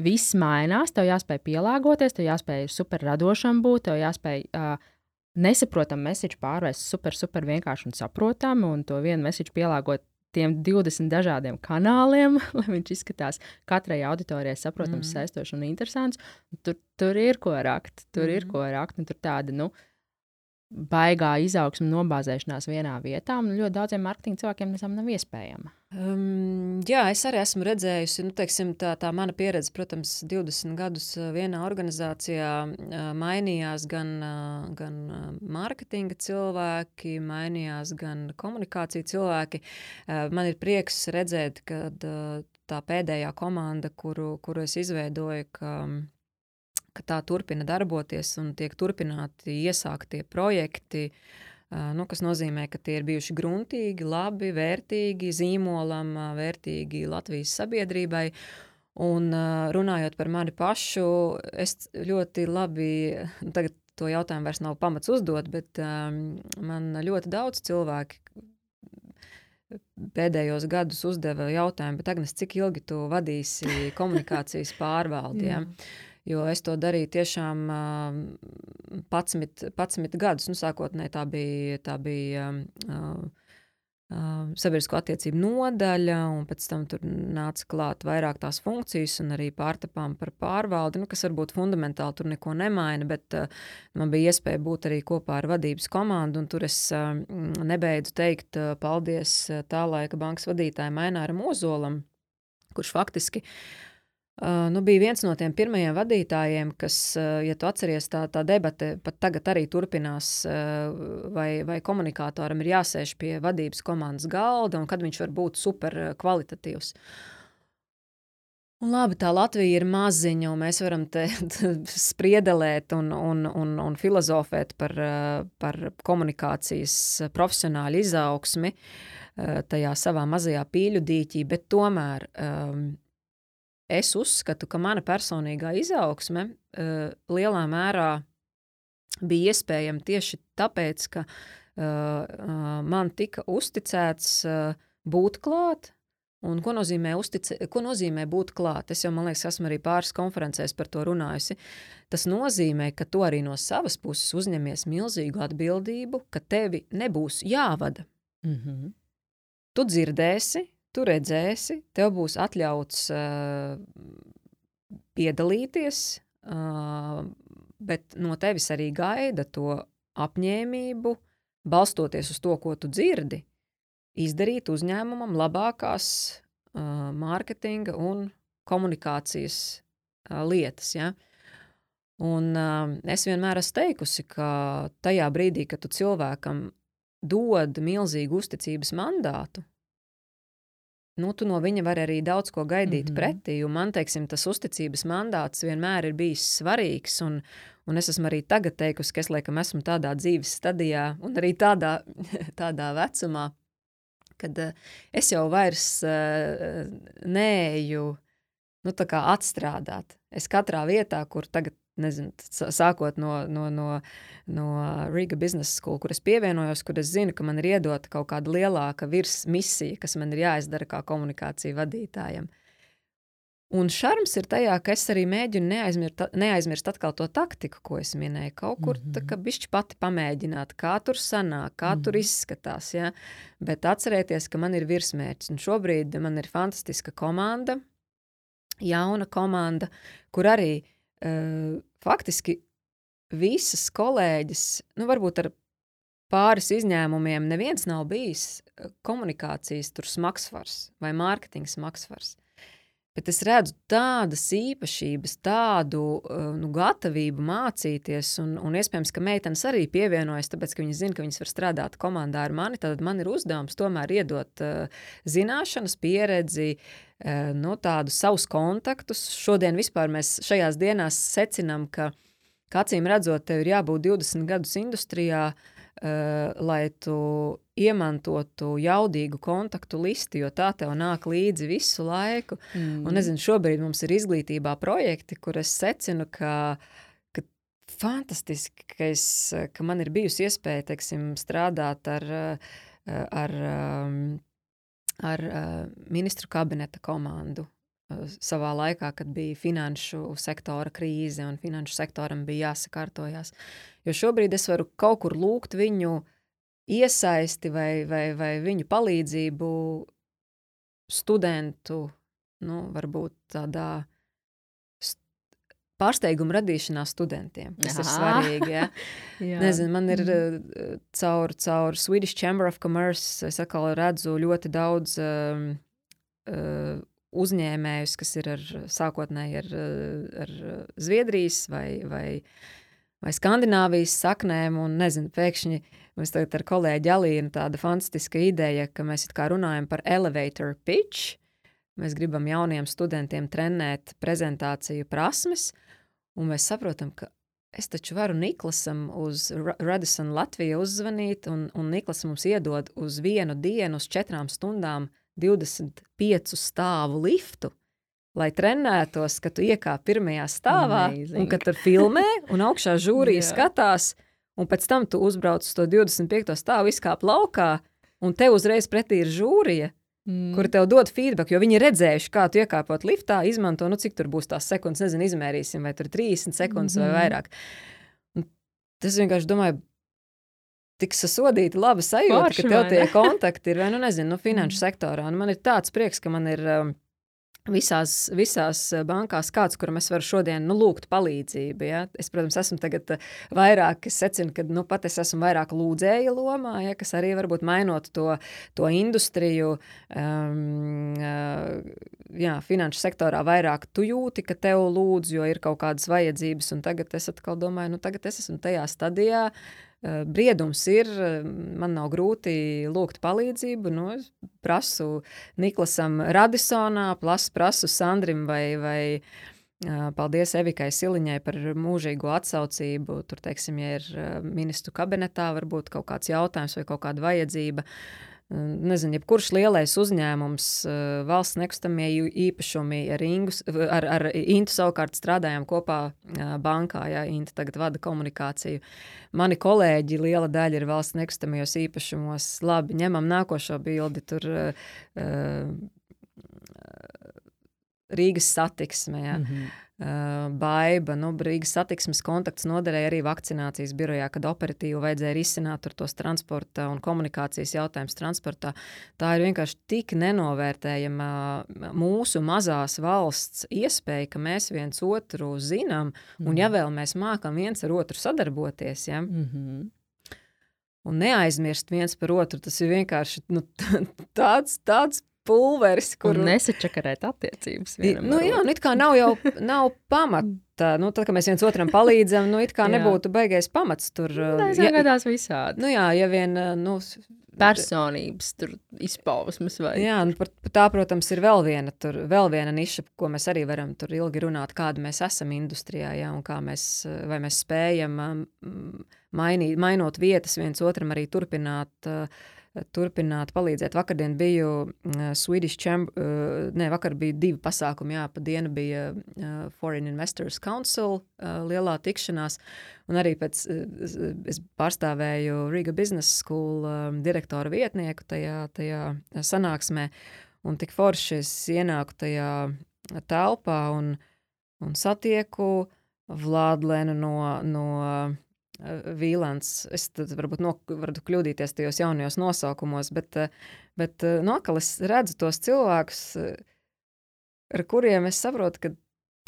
viss mainās, tev jāspēj pielāgoties, tev jāspēj super radošam būt, tev jāspēj. Uh, nesaprotam mesiķu pārvērst super, super vienkārši un saprotam, un to vienu mesiķu pielāgot tiem 20 dažādiem kanāliem, [laughs] lai viņš izskatās katrai auditorijai saprotams, mm. saistošs un interesants. Tur, tur ir ko rakt, tur mm. ir ko rakt, un tur tāda, nu, baigā izaugsme, nobāzēšanās vienā vietā, un ļoti daudziem marketinga cilvēkiem tas nav iespējams. Um, jā, es arī esmu redzējusi, nu, teiksim, tā, tā mana pieredze, protams, 20 gadus vienā organizācijā uh, mainījās gan, uh, gan mārketinga cilvēki, mainījās gan komunikācija cilvēki. Uh, man ir prieks redzēt, ka tā pēdējā komanda, kuru, kuru es izveidoju, ka, ka tā turpina darboties un tiek turpināti iesāktie projekti. Uh, nu, kas nozīmē, ka tie ir bijuši gruntīgi, labi, vērtīgi, zīmolam, vērtīgi Latvijas sabiedrībai. Un runājot par mani pašu, es ļoti labi, tagad to jautājumu vairs nav pamats uzdot, bet um, man ļoti daudz cilvēki pēdējos gadus uzdeva jautājumu, bet Agnes, cik ilgi tu vadīsi komunikācijas [laughs] pārvaldi? ja? Jo es to darīju tiešām uh, 11, 11 gadus. Nu, sākotnēji tā bija, tā bija sabiedrisko attiecību nodaļa, un pēc tam tur nāca klāt vairāk tās funkcijas, un arī pārtapām par pārvaldi, nu, kas varbūt fundamentāli tur neko nemaina, bet uh, man bija iespēja būt arī kopā ar vadības komandu, un tur es uh, nebeidzu teikt uh, paldies tā laika bankas vadītājiem Maināram Ozolam, kurš faktiski uh, Uh, nu, bija viens no tiem pirmajiem vadītājiem, kas, uh, ja tu atceries, tā, tā debate pat tagad arī turpinās, uh, vai, vai komunikātoram ir jāsēž pie vadības komandas galda un kad viņš var būt super kvalitatīvs. Un labi, tā Latvija ir maziņa, un mēs varam te [laughs] spriedelēt un, un, un, un filozofēt par, par komunikācijas profesionāļu izaugsmi tajā savā mazajā pīļu dīķī, bet tomēr um, es uzskatu, ka mana personīgā izaugsme uh, lielā mērā bija iespējama tieši tāpēc, ka uh, uh, man tika uzticēts uh, būt klāt. Un ko nozīmē, uztice, ko nozīmē būt klāt? Es jau, man liekas, esmu arī pāris konferencēs par to runājusi. Tas nozīmē, ka tu arī no savas puses uzņemies milzīgu atbildību, ka tevi nebūs jāvada. Mm -hmm. Tu dzirdēsi, tu redzēsi, tev būs atļauts uh, piedalīties, uh, bet no tevis arī gaida to apņēmību, balstoties uz to, ko tu dzirdi, izdarīt uzņēmumam labākās uh, mārketinga un komunikācijas uh, lietas. Ja? Un, uh, es vienmēr esmu teikusi, ka tajā brīdī, kad tu cilvēkam dod milzīgu uzticības mandātu, nu, tu no viņa vari arī daudz ko gaidīt mm -hmm. pretī. Man teiksim, tas uzticības mandāts vienmēr ir bijis svarīgs. Un, un es esmu arī tagad teikusi, ka es laikam esmu tādā dzīves stadijā un arī tādā, [laughs] tādā vecumā, kad uh, es jau vairs uh, neeju nu, atstrādāt. Es katrā vietā, kur tagad nezinu, sākot no, no, no, no Riga Business School, kur es pievienojos, kur es zinu, ka man ir iedota kaut kāda lielāka virsmisija, kas man ir jāizdara kā komunikācija vadītājam. Un šarms ir tajā, ka es arī mēģinu neaizmirst, neaizmirst atkal to taktiku, ko es minēju. Kaut kur mm -hmm. bišķi pati pamēģināt, kā tur sanāk, kā mm -hmm. tur izskatās. Ja? Bet atcerieties, ka man ir virsmērķis. Un šobrīd man ir fantastiska komanda, jauna komanda, kur arī uh, faktiski visas kolēģis, nu, varbūt ar pāris izņēmumiem, neviens nav bijis komunikācijas smagsvars vai mārketinga smagsvars. Bet es redzu tādas īpašības, tādu nu, gatavību mācīties, un, un iespējams, ka meitenes arī pievienojas, tāpēc, ka viņas zina, ka viņas var strādāt komandā ar mani. Tad man ir uzdevums tomēr iedot uh, zināšanas, pieredzi, uh, nu, tādus savus kontaktus. Šodien vispār mēs šajās dienās secinām, ka, ka acīm redzot, tev ir jābūt 20 gadus industrijā, uh, lai tu iemantotu jaudīgu kontaktu listi, jo tā tev nāk līdzi visu laiku. Mm. Un, nezinu, šobrīd mums ir izglītībā projekti, kur es secinu, ka, ka fantastiski, ka, es, ka man ir bijusi iespēja teiksim, strādāt ar, ar, ar ministru kabineta komandu. Savā laikā, kad bija finanšu sektora krīze un finanšu sektoram bija jāsakārtojas. Jo šobrīd es varu kaut kur lūgt viņu uh, iesaisti vai, vai, vai viņu palīdzību studentu, nu, varbūt tādā pārsteiguma radīšanā studentiem. Tas Aha. ir svarīgi. Ja? [laughs] Nezinu, man ir mm. caur, caur Swedish Chamber of Commerce, es atkal redzu ļoti daudz um, uh, uzņēmējus, kas ir ar, sākotnēji ar, ar Zviedrijas vai, vai, vai Skandināvijas saknēm, un nezinu, pēkšņi Mums tagad ar kolēģi Alīnu tāda fantastiska ideja, ka mēs kā runājam par elevator pitch. Mēs gribam jauniem studentiem trenēt prezentāciju prasmes, un mēs saprotam, ka es taču varu Niklasam uz Radisson Latviju uzzvanīt, un, un Niklas mums iedod uz vienu dienu, uz četrām stundām 25 stāvu liftu, lai trenētos, ka tu iekāp pirmajā stāvā, Amazing. un ka tur filmē, un augšā žūrija [laughs] skatās, un pēc tam tu uzbrauc uz to 25. stāvu, izkāp laukā, un te uzreiz pretī ir žūrija. Mm. Kur tev dod feedback, jo viņi redzējuši, kā tu iekāpot liftā, izmanto, nu, cik tur būs tās sekundes, nezinu, izmērīsim, vai tur 30 sekundes mm -hmm. vai mhm. vairāk. Un tas vienkārši domāju, tik sasodīti, laba sajūta, Forši, ka tev tie kontakti ir, vai nu nezinu, nu, finanšu sektorā. Un man ir tāds prieks, ka man ir um, visās, visās uh, bankās kāds, kuram es varu šodien nu, lūgt palīdzību. Ja? Es, protams, esmu tagad uh, vairāk, es secinu, ka nu, pat es esmu vairāk lūdzēja lomā, ja? kas arī varbūt mainot to, to industriju. Um, uh, jā, finanšu sektorā vairāk tu jūti, ka tev lūdz, jo ir kaut kādas vajadzības, un tagad es atkal domāju, nu tagad es esmu tajā stadijā, Eh, Briedums ir, eh, man nav grūti lūgt palīdzību. Nu, es prasu Niklasam Radisonā, plas, prasu Sandrim vai, vai eh, paldies Evikai Siliņai par mūžīgo atsaucību. Tur, teiksim, ja ir ministru kabinetā varbūt kaut kāds jautājums vai kaut kāda vajadzība. Nezinu, jebkurš lielais uzņēmums, valsts nekustamie īpašumi ar Ingu, ar, ar Intu savukārt strādājām kopā bankā, ja Inta tagad vada komunikāciju. Mani kolēģi, liela daļa ir valsts nekustamajos īpašumos. Labi, ņemam nākošo bildi. Tur uh, Rīgas satiksme. Ja. Mm -hmm. Uh, baiba, nu, Rīgas satiksmes kontakts noderēja arī vakcinācijas birojā, kad operatīvi vajadzēja risināt tos transporta un komunikācijas jautājumus transportā. Tā ir vienkārši tik nenovērtējama mūsu mazās valsts iespēja, ka mēs viens otru zinām, un Mhm. ja vēl mēs mākam viens ar otru sadarboties, ja, Mm -hmm. un neaizmirst viens par otru, tas ir vienkārši nu, [laughs] tāds, tāds pulveris, Kur nesačakarēt attiecības. Nu, jā, nu, it kā nav jau nav pamata. Nu, tad, kad mēs viens otram palīdzam, nu, it kā [laughs] nebūtu baigais pamats tur. uh, Tā ja, ir gadās visādi. nu, jā, ja vien, uh, nu, Personības tur izpausmes vai Jā, nu, par, par tā, protams, ir vēl viena, tur, vēl viena niša, ko mēs arī varam tur ilgi runāt, kāda mēs esam industrijā, jā, un kā mēs, uh, vai mēs spējam um, mainīt, mainot vietas viens otram arī turpināt. Uh, Turpināt, palīdzēt. Vakardien biju Swedish Chamber, uh, ne, vakar bija divi pasākumi. Jā, pa dienu bija uh, Foreign Investors Council uh, lielā tikšanās, un arī pēc, es pārstāvēju Riga Business School direktora vietnieku tajā, tajā sanāksmē, un tik forši es ienāku tajā telpā un, un satieku Vladlenu no, no Vīlāns. Es tad varbūt no, varu kļūdīties tajos jaunajos nosaukumos, bet, eh, bet eh, no atkal es redzu tos cilvēkus, eh, ar kuriem es saprotu, ka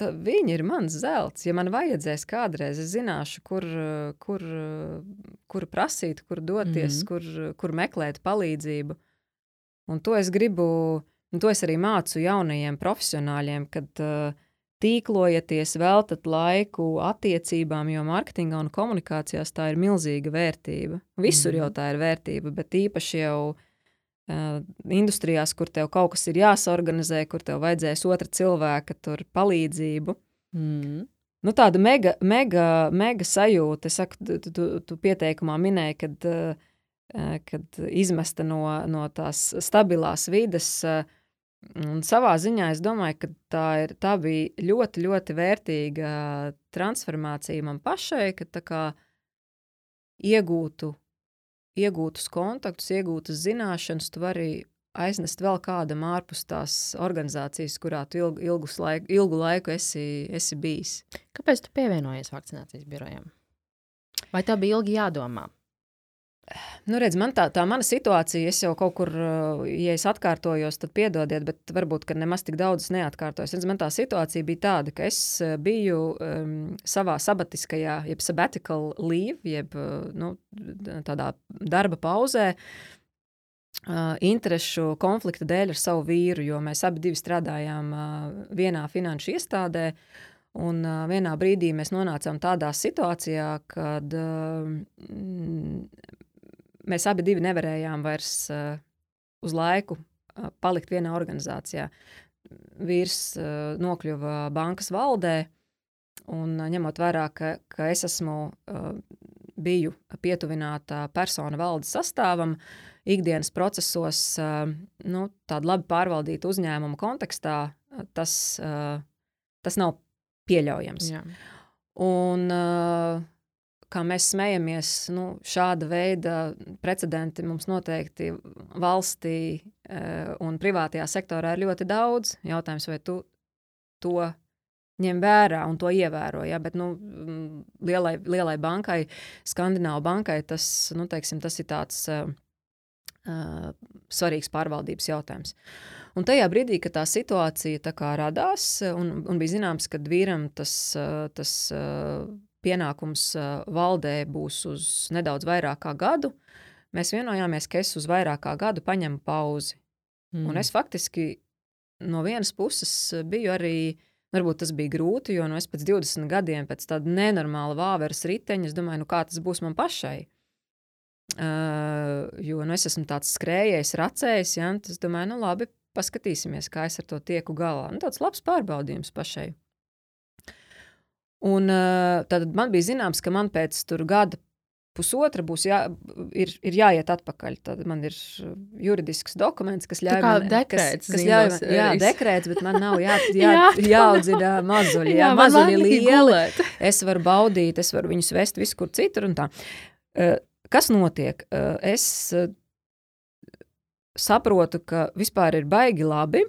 ta, viņi ir mans zelts. Ja man vajadzēs kādreiz, es zināšu, kur, eh, kur, eh, kur prasīt, kur doties, mm. -hmm. kur, kur meklēt palīdzību. Un to es gribu, un to es arī mācu jaunajiem profesionāļiem, kad uh, tīklojieties, veltat laiku attiecībām, jo mārketingā un komunikācijās tā ir milzīga vērtība. Visur Mhm. jau tā ir vērtība, bet īpaši jau uh, industrijās, kur tev kaut kas ir jāsorganizē, kur tev vajadzēs otra cilvēka palīdzību. mm. Nu, tāda mega, mega, mega sajūta. Es saku, tu, tu, tu pieteikumā minēji, kad, uh, kad izmesta no, no tās stabilās vides. uh, Un savā ziņā es domāju, ka tā, ir, tā bija ļoti, ļoti vērtīga transformācija man pašai, ka tā kā iegūtu, iegūtus kontaktus, iegūtas zināšanas, tu vari aiznest vēl kādam ārpus tās organizācijas, kurā tu ilgu, laiku, ilgu laiku esi, esi bijis. Kāpēc tu pievienojies vakcinācijas birojam? Vai tā bija ilgi jādomā? Nu, redz, man tā, tā mana situācija, es jau kaut kur, uh, ja es atkārtojos, tad piedodiet, bet varbūt, ka nemaz tik daudz neatkārtojos. Redz, man tā situācija bija tāda, ka es uh, biju um, savā sabatiskajā, jeb sabbatical leave, jeb uh, nu, tādā darba pauzē, uh, interešu konflikta dēļ ar savu vīru, jo mēs abi divi strādājām uh, vienā finanšu iestādē, Un uh, vienā brīdī mēs nonācām tādā situācijā, kad uh, mēs abi nevarējām vairs uh, uz laiku uh, palikt vienā organizācijā. Vīrs uh, nokļuva bankas valdē, un uh, ņemot vērā, ka, ka es esmu uh, biju pietuvināta persona valdes sastāvam, ikdienas procesos, uh, nu, tādu labi pārvaldītu uzņēmumu kontekstā, uh, tas, uh, tas nav pieļaujams. Jā. Un, uh, kā mēs smejamies, nu, šāda veida precedenti mums noteikti valstī uh, un privātajā sektorā ir ļoti daudz. Jautājums, vai tu to ņem vērā un to ievēro. Ja? Bet nu, lielai, lielai bankai, Skandināvu bankai, tas, nu, teiksim, tas ir tāds uh, uh, svarīgs pārvaldības jautājums. Un tajā brīdī, kad tā situācija tā radās, un, un bija zināms, ka vīram tas, tas pienākums valdē būs uz nedaudz vairāk kā gadu, mēs vienojāmies, ka es uz vairāk kā gadu paņemu pauzi. Mm. Un es faktiski no vienas puses biju arī. Varbūt tas bija grūti, jo nu, es pēc 20 gadiem, pēc tāda nenormāla vāveres riteņa, es domāju, nu, kā tas būs man pašai. Uh, jo nu, es esmu tāds skrējējs, racējs. Ja, es domāju, nu, labi, paskatīsimies, kā es ar to tieku galā. Nu, tāds labs pārbaudījums pašai. Un uh, tad man bija zināms, ka man pēc gada pusotra būs jā, ir, ir jāiet atpakaļ. Tad man ir juridisks dokuments, kas ļauj man dekrēts, kas, kas ļauj man, jā, dekrēts, bet man nav jā, [laughs] jā, jā, jāaudzina mazuļi. Jā, jā mazuļi lieli. [laughs] Es varu baudīt, es varu viņus vest viskur citur un tā. Uh, kas notiek? Es saprotu, ka vispār ir baigi labi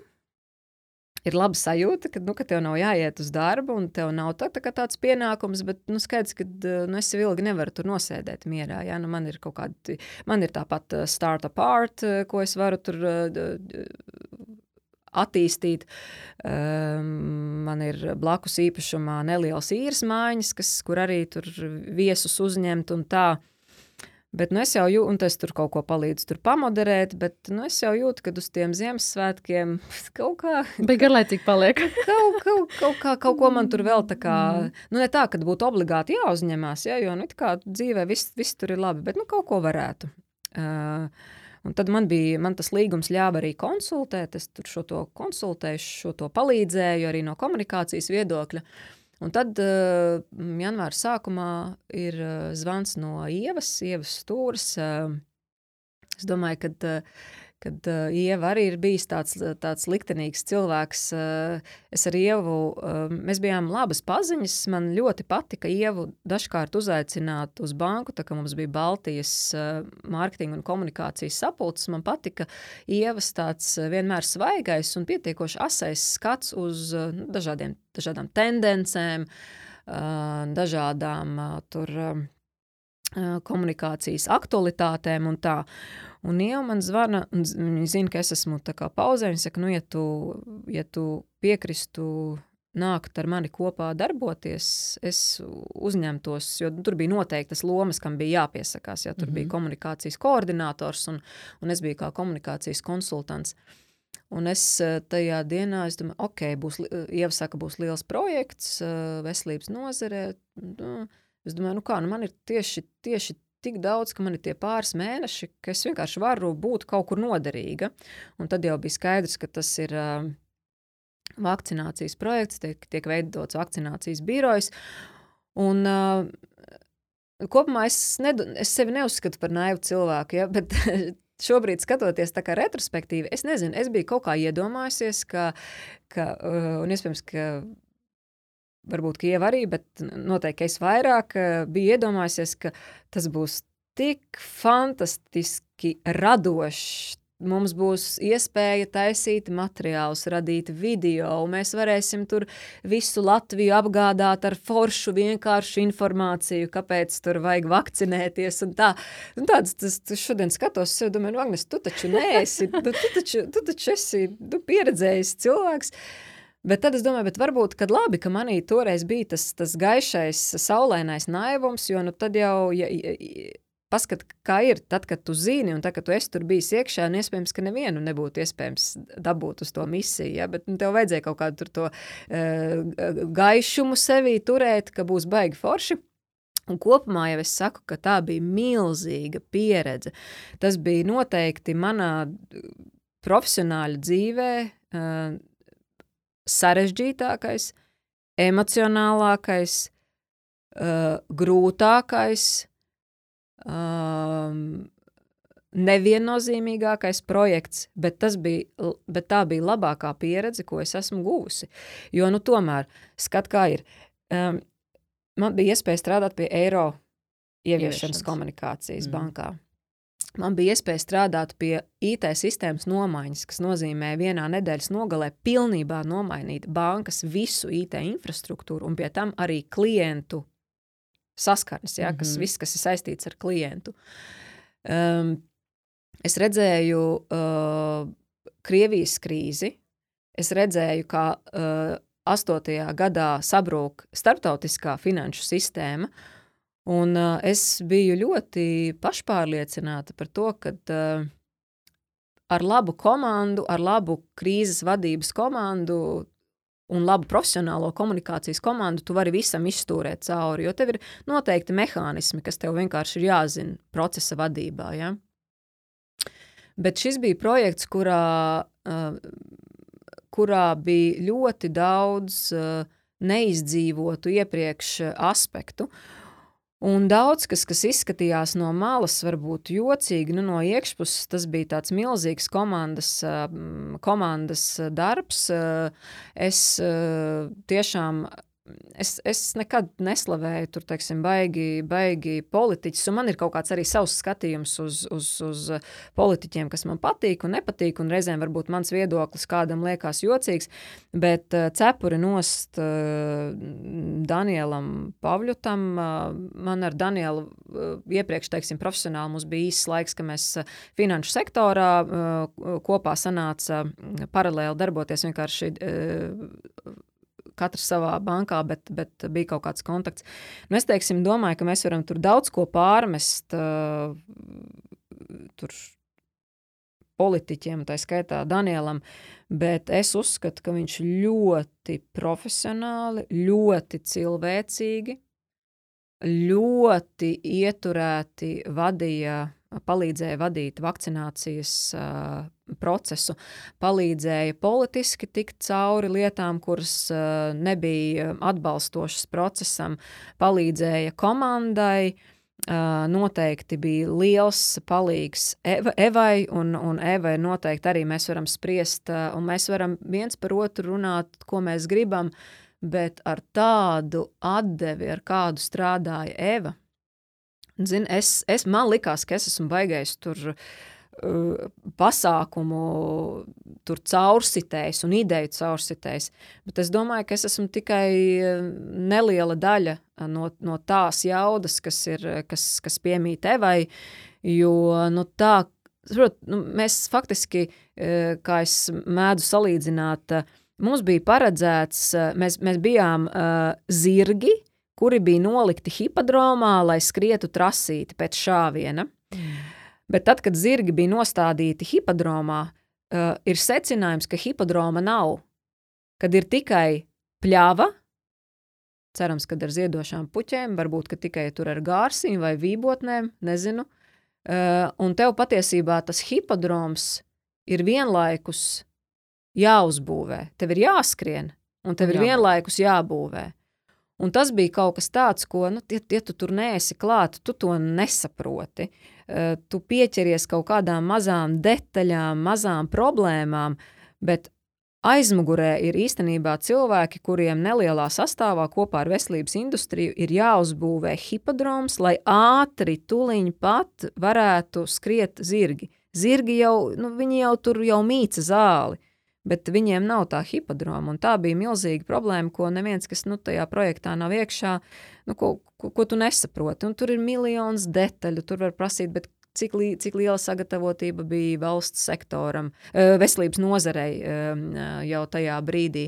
ir laba sajūta, ka, nu, ka tev nav jāiet uz darbu, un tev nav tā, tā tāds pienākums, bet nu, skaidrs, ka nu, es ilgi nevaru tur nosēdēt mierā. Ja? Nu, man ir kaut kāda, man ir tāpat startup art, ko es varu tur attīstīt. Um, man ir blakus īpašumā nelielas īres mājiņas, kas, kur arī tur viesus uzņemt un tā. Bet nu, es jau jūtu, un tas tur kaut ko palīdz tur pamoderēt, bet nu, es jau jūtu, ka uz tiem Ziemassvētkiem [laughs] kaut kā. Bet garlaicīgi paliek. [laughs] kaut, kaut, kaut, kā, kaut ko man tur vēl tā kā, mm. nu ne tā, ka būtu obligāti jāuzņemās, ja, jo nu, kā dzīvē viss, viss tur ir labi, bet nu kaut ko varētu. Uh, Un tad man bija man tas līgums, ļāva arī konsultēt. Es tur šo to konsultēju, šo to palīdzēju arī no komunikācijas viedokļa. Uh, Un tad uh, janvāra sākumā ir uh, zvans no Ievas, Ievas stūres. Uh, es domāju, ka uh, kad uh, Ieva arī ir bijis tāds, tāds liktenīgs cilvēks. Uh, es ar Ievu, uh, mēs bijām labas paziņas. Man ļoti patika Ievu dažkārt uzaicināt uz banku, tā kā mums bija Baltijas uh, mārketinga un komunikācijas sapulces. Man patika Ievas tāds vienmēr svaigais un pietiekoši asais skats uz uh, dažādiem, dažādām tendencēm, uh, dažādām uh, tur. Uh, komunikācijas aktualitātēm un tā. Un Ieva man zvana, un viņa zina, ka es esmu pauzē. Viņa saka, nu, ja tu, ja tu piekristu nākt ar mani kopā darboties, es uzņemtos, jo tur bija noteiktas lomas, kam bija jāpiesakās. Ja, tur mm -hmm. bija komunikācijas koordinators un, un es biju kā komunikācijas konsultants. Un es tajā dienā, es domāju, ok, būs, Ieva saka, būs liels projekts veselības nozarē. Nu, es domāju, nu kā, nu man ir tieši, tieši tik daudz, ka man ir tie pāris mēneši, ka es vienkārši varu būt kaut kur noderīga. Un tad jau bija skaidrs, ka tas ir uh, vakcinācijas projekts, tiek, tiek veidots vakcinācijas birojs. Un, uh, kopumā es, nedu, es sevi neuzskatu par naivu cilvēku, ja, bet [laughs] šobrīd, skatoties tā kā retrospektīvi, es nezinu, es biju kaut kā iedomājusies, ka, ka uh, un iespējams, ka varbūt Kieva arī, bet noteikti es vairāk eh, biju iedomājies, ka tas būs tik fantastiski radošs. Mums būs iespēja taisīt materiālus, radīt video, un mēs varēsim tur visu Latviju apgādāt ar foršu, vienkāršu informāciju, kāpēc tur vajag vakcinēties. Un tā, un tāds, tas, tas šodien skatos, sev domāju, nu, Agnes, tu taču neesi, tu, tu, taču, tu taču esi tu pieredzējis cilvēks. Uh, Bet tad es domāju, varbūt, kad labi, ka manī toreiz bija tas, tas gaišais, saulainais naivums, jo nu tad jau, ja, ja, paskat, kā ir, tad, kad tu zini, un tad, kad tu esi tur bijis iekšā, un iespējams, ka nevienu nebūtu iespējams dabūt uz to misiju, ja? bet nu, tev vajadzēja kaut kādu to uh, gaišumu sevī turēt, ka būs baigi forši. Un kopumā jau es saku, ka tā bija milzīga pieredze. Tas bija noteikti manā profesionāļa dzīvē uh, sarežģītākais, emocionālākais, uh, grūtākais, um, neviennozīmīgākais projekts, bet, bija, bet tā bija labākā pieredze, ko es esmu guvusi. Jo, nu, tomēr, skat, kā ir. Um, man bija iespēja strādāt pie eiro ieviešanas komunikācijas mm. bankā. Man bija iespēja strādāt pie IT sistēmas nomaiņas, kas nozīmē vienā nedēļas nogalē pilnībā nomainīt bankas visu IT infrastruktūru un pie tam arī klientu saskarnes, ja, kas, mm -hmm. viss, kas ir saistīts ar klientu. Um, es redzēju uh, Krievijas krīzi, es redzēju, kā uh, 8. gadā sabrūk starptautiskā finanšu sistēma, uh, Un uh, es biju ļoti pašpārliecināta par to, ka uh, ar labu komandu, ar labu krīzes vadības komandu un labu profesionālo komunikācijas komandu, tu vari visam izstūrēt cauri. Jo tev ir noteikti mehānismi, kas tev vienkārši ir jāzina procesa vadībā. Ja? Bet šis bija projekts, kurā, uh, kurā bija ļoti daudz uh, neizdzīvotu iepriekš aspektu. Uh, Un daudz kas, kas izskatījās no malas, varbūt jocīgi, nu, no iekšpuses, tas bija tāds milzīgs komandas, komandas darbs. Es tiešām es, es nekad neslavēju tur, teiksim, baigi, baigi politiķus, man ir kaut kāds arī savs skatījums uz, uz, uz politiķiem, kas man patīk un nepatīk, un reizēm varbūt mans viedoklis kādam liekas jocīgs, bet uh, cepuri nost uh, Danielam Pavļutam, uh, man ar Danielu uh, iepriekš, teiksim, profesionāli mums bija īsts laiks, ka mēs finanšu sektorā kopā sanāca paralēli darboties vienkārši katrs savā bankā, bet, bet bija kaut kāds kontakts. Nu, es teiksim, domāju, ka mēs varam tur daudz ko pārmest. Uh, tur politiķiem, tā skaitā Danielam, bet es uzskatu, ka viņš ļoti profesionāli, ļoti cilvēcīgi, ļoti ieturēti vadīja palīdzēja vadīt vakcinācijas uh, procesu, palīdzēja politiski tikt cauri lietām, kuras uh, nebija atbalstošas procesam, palīdzēja komandai. Uh, noteikti bija liels palīgs Eva, Evai, un, un Evai noteikti arī mēs varam spriest, uh, un mēs varam viens par otru runāt, ko mēs gribam, bet ar tādu atdevi, ar kādu strādāja Eva, Zin, es, es, man likās, ka es esmu baigais tur uh, pasākumu, tur caursitējis un ideju caursitējis. Bet es domāju, ka es esmu tikai uh, neliela daļa no, no tās jaudas, kas, ir, kas, kas piemīt Evai. Jo nu, tā, prot, nu, mēs faktiski, uh, kā es mēdzu salīdzināt, mums bija paredzēts, mēs, mēs bijām uh, zirgi, kuri bija nolikti hipodromā, lai skrietu trasīti pēc šāviena. Mm. Bet tad, kad zirgi bija nostādīti hipodromā, uh, ir secinājums, ka hipodroma nav, kad ir tikai pļava, cerams, ka ar ziedošām puķēm, varbūt tikai tur ar gārsiņu vai vībotnēm, nezinu. Uh, un tev patiesībā tas hipodroms ir vienlaikus jāuzbūvē. Tev ir jāskrien, un tev ir vienlaikus jābūvē. Un tas bija kaut kas tāds, ko, nu, ja, ja tu tur neesi klāt, tu to nesaproti. Uh, tu pieķeries kaut kādām mazām detaļām, mazām problēmām, bet aizmugurē ir īstenībā cilvēki, kuriem nelielā sastāvā kopā ar veselības industriju ir jāuzbūvē hipodroms, lai ātri, tuliņ pat varētu skriet zirgi. Zirgi jau, nu, viņi jau tur jau mīca zāli bet viņiem nav tā hipodroma. Tā bija milzīga problēma, ko neviens, kas nu, tajā projektā nav iekšā, nu, ko, ko, ko tu nesaproti. Un tur ir miljonus detaļu, tur var prasīt, bet cik, li, cik liela sagatavotība bija valsts sektoram, veselības nozarei jau tajā brīdī.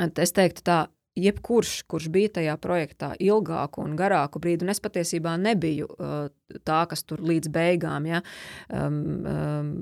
Es teiktu tā, jebkurš, kurš bija tajā projektā ilgāku un garāku brīdi, un es patiesībā nebiju uh, tā, kas tur līdz beigām, ja, um, um,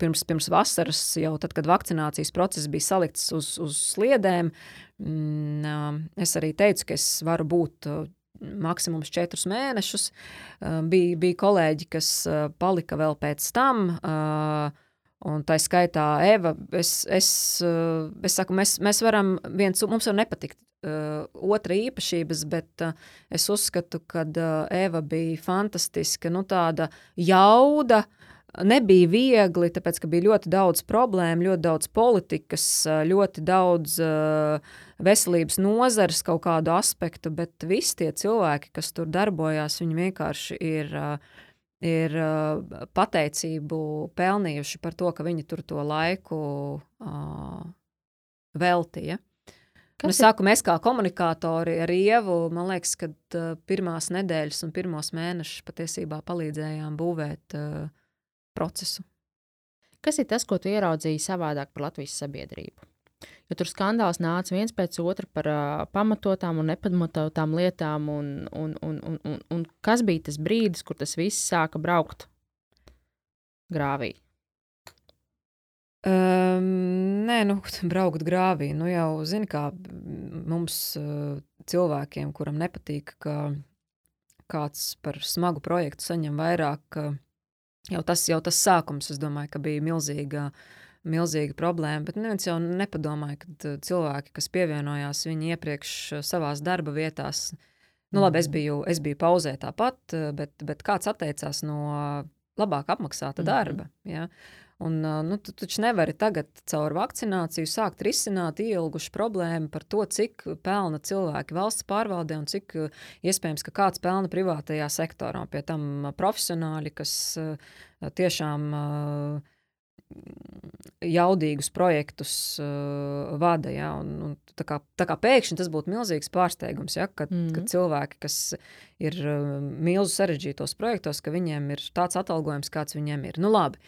pirms, pirms vasaras, jau tad, kad vakcinācijas process bija salikts uz, uz sliedēm, mm, uh, es arī teicu, ka es varu būt uh, maksimums četrus mēnešus. Uh, bija, bija kolēģi, kas uh, palika vēl pēc tam, uh, Un tā skaitā, Eva, es, es, eh, es saku, mēs, mēs varam viens, mums var nepatikt uh, otra īpašības, bet uh, es uzskatu, ka uh, Eva bija fantastiska, nu tāda jauda, nebija viegli, tāpēc, ka bija ļoti daudz problēmu, ļoti daudz politikas, ļoti daudz uh, veselības nozares kaut kādu aspektu, bet visi tie cilvēki, kas tur darbojās, viņi vienkārši ir uh, ir uh, pateicību pelnījuši par to, ka viņi tur to laiku uh, veltīja. Nu, saku, mēs kā komunikātori ar Ievu, man liekas, ka uh, pirmās nedēļas un pirmos mēnešus patiesībā palīdzējām būvēt uh, procesu. Kas ir tas, ko tu ieraudzīji savādāk par Latvijas sabiedrību? Jo tur skandāls nāca viens pēc otra par uh, pamatotām un nepamatotām lietām. Un, un, un, un, un, un kas bija tas brīdis, kur tas viss sāka braukt grāvī? Um, nē, nu, [laughs] braukt grāvī. Nu, jau zini, kā mums uh, cilvēkiem, kuram nepatīk, ka kāds par smagu projektu saņem vairāk. Uh, jau, tas, jau tas sākums, es domāju, ka bija milzīga. Milzīga problēma, bet neviens jau nepadomāja, ka cilvēki, kas pievienojās, viņi iepriekš savā darba vietās, nu, labi, es mhm. biju, es biju pauzē tāpat, bet, bet kāds atteicās no labāk apmaksāta mhm. darba. Ja? Un, nu, tu taču nevari tagad caur vakcināciju sākt risināt ielgušu problēmu par to, cik pelna cilvēki valsts pārvaldē un cik iespējams, ka kāds pelna privātajā sektorā. Pie tam profesionāļi, kas tiešām jaudīgus projektus uh, vada. Ja, un, un, tā, kā, tā kā pēkšņi tas būtu milzīgs pārsteigums, ja, kad, mm -hmm. kad cilvēki, kas ir uh, milzu sarežģītos projektos, ka viņiem ir tāds atalgojums, kāds viņiem ir. Nu, labi.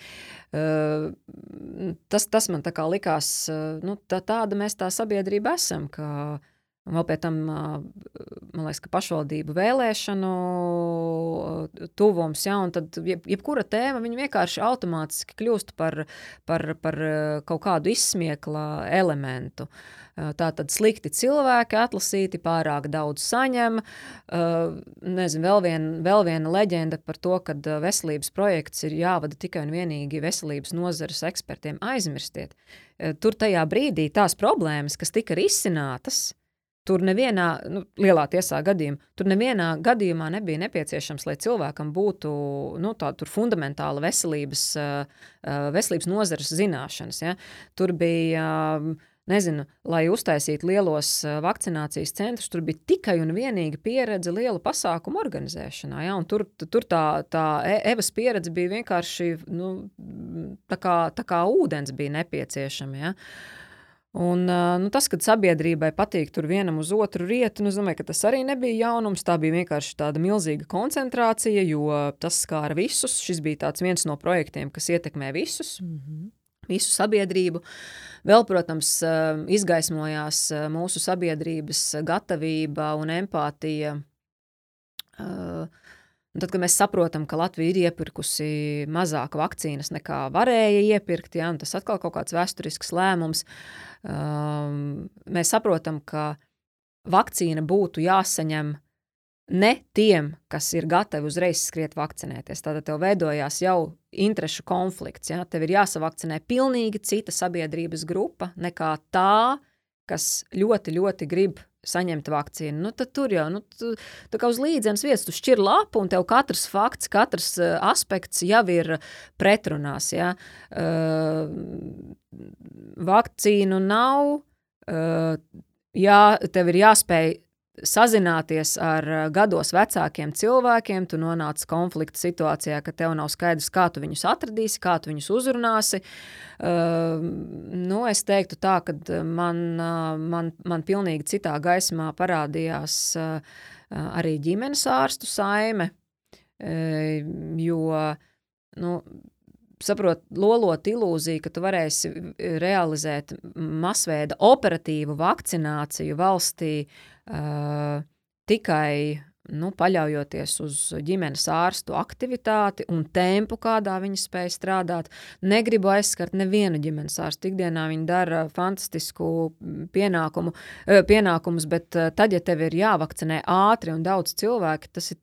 uh, tas, tas man likās, uh, nu, tā, tāda mēs tā sabiedrība esam. Ka, Un vēl pēc tam, man liekas, ka pašvaldību vēlēšanu tuvums, ja, un tad jeb, jebkura tēma vienkārši automātiski kļūst par, par, par kaut kādu izsmiekla elementu. Tā tad slikti cilvēki atlasīti, pārāk daudz saņem. Nezinu, vēl, vien, vēl viena leģenda par to, ka veselības projekts ir jāvada tikai un vienīgi veselības nozares ekspertiem. Aizmirstiet. Tur tajā brīdī tās problēmas, kas tika risinātas, Tur nevienā, nu, lielā tiesā gadījumā, tur nevienā gadījumā nebija nepieciešams, lai cilvēkam būtu nu, tāda fundamentāla veselības, veselības nozares zināšanas. Ja? Tur bija, nezinu, lai uztaisītu lielos vakcinācijas centrus, tur bija tikai un vienīgi pieredze lielu pasākumu organizēšanā. Ja? Un tur tur tā, tā e, Evas pieredze bija vienkārši nu, tā, kā, tā kā ūdens bija nepieciešama. Ja? Un, nu, tas, kad sabiedrībai patīk tur vienam uz otru rietu, nu, domāju, ka tas arī nebija jaunums. Tā bija vienkārši tāda milzīga koncentrācija, jo tas skāra visus. Šis bija viens no projektiem, kas ietekmē visus. Mm -hmm. Visu sabiedrību. Vēl, protams, izgaismojās mūsu sabiedrības gatavība un empātija uh, Un tad, kad mēs saprotam, ka Latvija ir iepirkusi mazāk vakcīnas nekā varēja iepirkt, ja, tas atkal kaut kāds vēsturisks lēmums, um, mēs saprotam, ka vakcīna būtu jāsaņem ne tiem, kas ir gatavi uzreiz skriet vakcinēties. Tātad tev veidojās jau interešu konflikts. Ja? Tev ir jāsavakcinē pilnīgi cita sabiedrības grupa nekā tā, kas ļoti, ļoti grib saņemt vakcīnu, nu, tad tur jau nu, tu, tā kā uz līdzenas vietas tu šķir lapu, un tev katrs fakts, katrs uh, aspekts jau ir pretrunās. Ja? Uh, vakcīnu nav, uh, jā, tev ir jāspēj sazināties ar eh, gados vecākiem cilvēkiem, tu nonāc konflikta situācijā, ka tev nav skaidrs, kā tu viņus atradīsi, kā tu viņus uzrunāsi. Uh, nu, es teiktu tā, ka man, uh, man, man pilnīgi citā gaismā parādījās uh, arī ģimenes ārstu saime, uh, jo, nu, saprot, lolot ilūziju, ka tu varēsi realizēt masveida operatīvu vakcināciju valstī uh, tikai nu, paļaujoties uz ģimenes ārstu aktivitāti un tempu, kādā viņi spēj strādāt. Negribu aizskart nevienu ģimenes ārstu. Ikdienā viņi dara fantastisku pienākumu, pienākumus, bet tad, ja tev ir jāvakcinē ātri un daudz cilvēku, tas ir.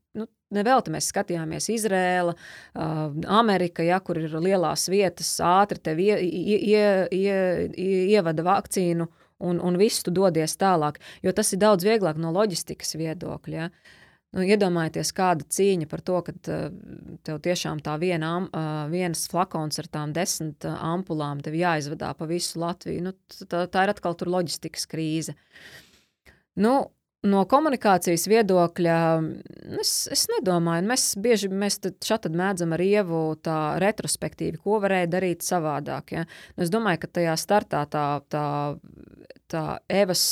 Nevelti mēs skatījāmies Izrēla, uh, Amerika, ja, kur ir lielās vietas, ātri tev ie, ie, ie, ie, ievada vakcīnu un, un viss tu dodies tālāk. Jo tas ir daudz vieglāk no loģistikas viedokļa. Ja? Nu, iedomājieties, kāda cīņa par to, ka tev tiešām tā viena, viens flakons ar tām desmit ampulām tev jāizvadā pa visu Latviju. Nu, tā, tā ir atkal tur loģistikas krīze. Nu, no komunikācijas viedokļa es, es nedomāju, mēs bieži mēs šeit mēdzam ar ievu tā retrospektīvi, ko varēja darīt savādāk. Ja? Nu, es domāju, ka tajā startā tā, tā, tā Evas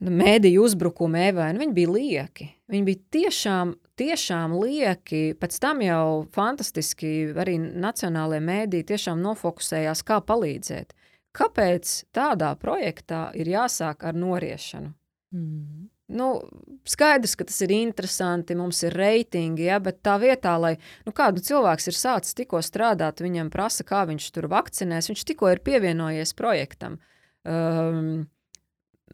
nu, mēdīju uzbrukuma Evai, nu, viņi bija lieki. Viņi bija tiešām, tiešām lieki. Pēc tam jau fantastiski arī nacionālajie mēdīji tiešām nofokusējās, kā palīdzēt. Kāpēc tādā projektā ir jāsāk ar noriešanu? Mm. Nu, skaidrs, ka tas ir interesanti, mums ir reitingi, ja, bet tā vietā, lai nu, kādu cilvēks ir sācis tikko strādāt, viņam prasa, kā viņš tur vakcinēs, viņš tikko ir pievienojies projektam. Um,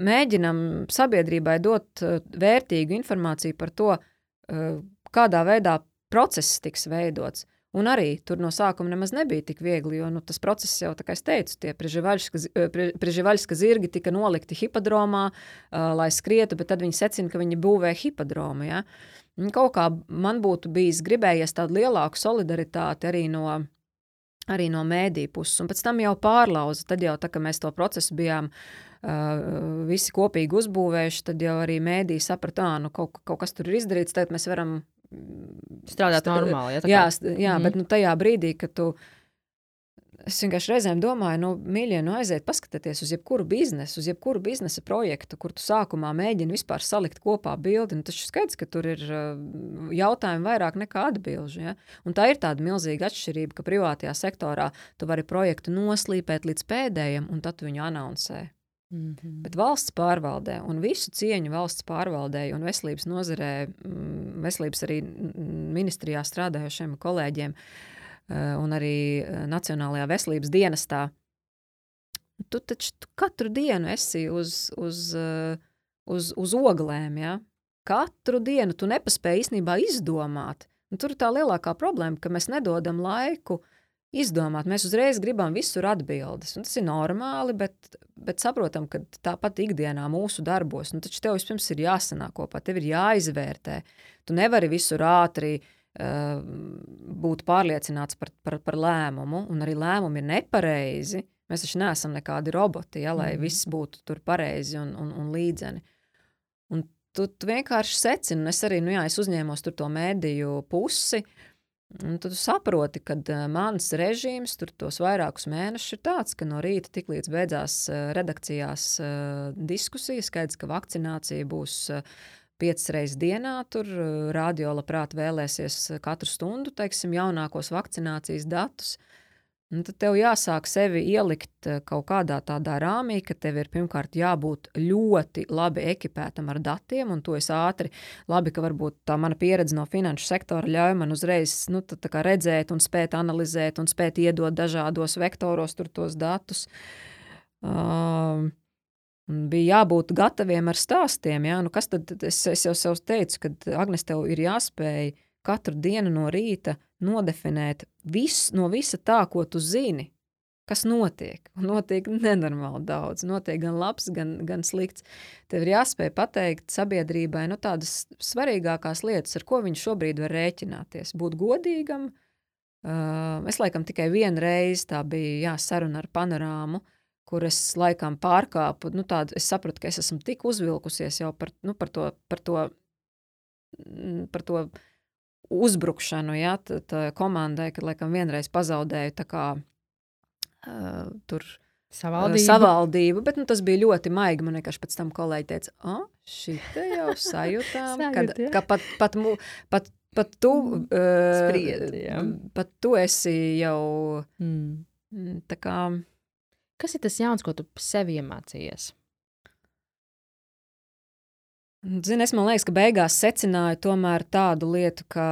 mēģinam sabiedrībai dot uh, vērtīgu informāciju par to, uh, kādā veidā process tiks veidots. Un arī tur no sākuma nemaz nebija tik viegli, jo nu, tas process jau, kā es teicu, tie preživaļska zirgi tika nolikti hipodromā, uh, lai skrietu, bet tad viņi secina, ka viņi būvē hipodromu. Ja? Un kaut kā man būtu bijis gribējies tādu lielāku solidaritāti arī no, arī no mēdī puses. Un pēc tam jau pārlauza, tad jau tā, ka mēs to procesu bijām uh, visi kopīgi uzbūvējuši, tad jau arī mēdī saprata, ka nu, kaut, kaut kas tur ir izdarīts, tad mēs varam strādāt normāli. Ja, jā, jā mm. bet nu, tajā brīdī, kad tu. Es vienkārši reizēm domāju, nu, mīļie, nu, aiziet, paskatieties uz jebkuru biznesu, uz jebkuru biznesa projektu, kur tu sākumā mēģini vispār salikt kopā bildi. Nu, tas ir skaidrs, ka tur ir jautājumi vairāk nekā atbilžu. Ja? Un tā ir tāda milzīga atšķirība, ka privātajā sektorā tu vari projektu noslīpēt līdz pēdējiem, un tad viņu anoncē. Mm -hmm. Bet valsts pārvaldē un visu cieņu valsts pārvaldē un veselības nozarē, mm, veselības arī ministrijā strādājošiem kolēģiem eh, un arī eh, Nacionālajā veselības dienestā. Tu taču tu katru dienu esi uz, uz, eh, uz, uz oglēm. Ja? Katru dienu tu nepaspēji īstenībā izdomāt. Un tur ir tā lielākā problēma, ka mēs nedodam laiku uh, izdomāt. Mēs uzreiz gribam visur atbildes. Un tas ir normāli, bet, bet saprotam, ka tāpat ikdienā mūsu darbos, nu, taču tev vispirms ir jāsanāk kopā, tev ir jāizvērtē. Tu nevari visur ātri uh, būt pārliecināts par, par, par lēmumu, un arī lēmumi ir nepareizi. Mēs taču neesam nekādi roboti, ja, lai mm. viss būtu tur pareizi un, un, un līdzeni. Un tu, tu vienkārši secini, un es arī, nu jā, es uzņēmos tur to mēdīju pusi, uh, Un tad tu saproti, ka uh, mans režīms tur tos vairākus mēnešus ir tāds, ka no rīta tik līdz beidzās uh, redakcijās uh, diskusijas, skaidrs, ka vakcinācija būs piecas reizes dienā. Tur radio labprāt vēlēsies katru stundu, teiksim, jaunākos vakcinācijas datus. Uh, Un tad tev jāsāk sevi ielikt eh, kaut kādā tādā rāmī, ka tev ir pirmkārt jābūt ļoti labi ekipētam ar datiem, un to es ātri, labi, ka varbūt tā mana pieredze no finanšu sektora ļauj man uzreiz nu, redzēt, un spēt analizēt, un spēt iedot dažādos vektoros tos datus. Uh, bija jābūt gataviem ar stāstiem. Ja? Nu, kas tad es, es jau sev teicu, ka Agnēs tev ir jāspēj katru dienu no rīta nodefinēt visu no visa tā, ko tu zini, kas notiek. Un notiek nenormāli daudz. Notiek gan labs, gan, gan slikts. Tev ir jāspēj pateikt sabiedrībai nu, tādas svarīgākās lietas, ar ko viņš šobrīd var rēķināties. Būt godīgam. Uh, es laikam tikai vienu reizi tā bija jā, saruna ar panorāmu, kur es laikam pārkāpu. Nu, tādu, es sapratu, ka es esmu tik uzvilkusies jau par, nu, par to. Par to par to uzbrukšanu ja, komandai, kad laikam vienreiz pazaudēju tā kā uh, tur. Savaldību. savaldību, bet nu, tas bija ļoti maigi. Man vienkārši pēc tam kolēģi teica, ah, šī te jau sajūtām, [laughs] kad, ka pat, pat, mu, pat, pat tu uh, spriedi, jā. pat tu esi jau mm. tā kā. Kas ir tas jauns, ko tu sev iemācījies? Zini, es liekas, ka beigās secināju tādu lietu, ka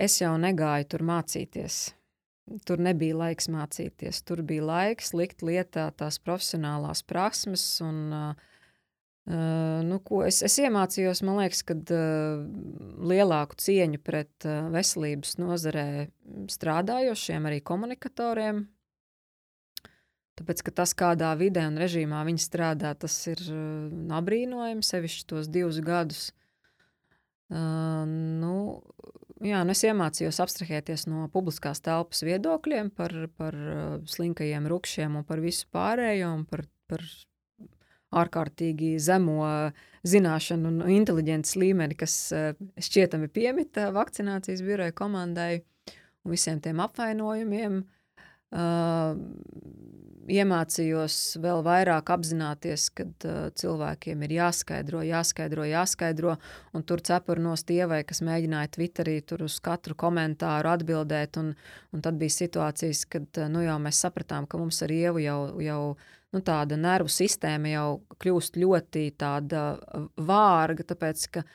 es jau negāju tur mācīties. Tur nebija laiks mācīties. Tur bija laiks likt lietā tās profesionālās prasmes. Un, uh, nu, es, es iemācījos, man liekas, kad, uh, lielāku cieņu pret uh, veselības nozarē strādājošiem, arī komunikatoriem, Tāpēc, ka tas, kādā vidē un režīmā viņi strādā, tas ir apbrīnojami, sevišķi tos divus gadus. Uh, nu, jā, nu es iemācījos abstrahēties no publiskās telpas viedokļiem par, par slinkajiem rupšiem un par visu pārējo, un par, par ārkārtīgi zemo zināšanu un inteliģences līmeni, kas šķietami piemita vakcinācijas biroja komandai un visiem tiem apvainojumiem. Uh, iemācījos vēl vairāk apzināties, ka uh, cilvēkiem ir jāskaidro, jāskaidro, jāskaidro. Un tur cepurnos tievai, kas mēģināja Twitterī uz katru komentāru atbildēt. Un, un tad bija situācijas, kad uh, nu, jau mēs sapratām, ka mums ar ievu jau, jau nu, tāda nervu sistēma jau kļūst ļoti vārga, tāpēc ka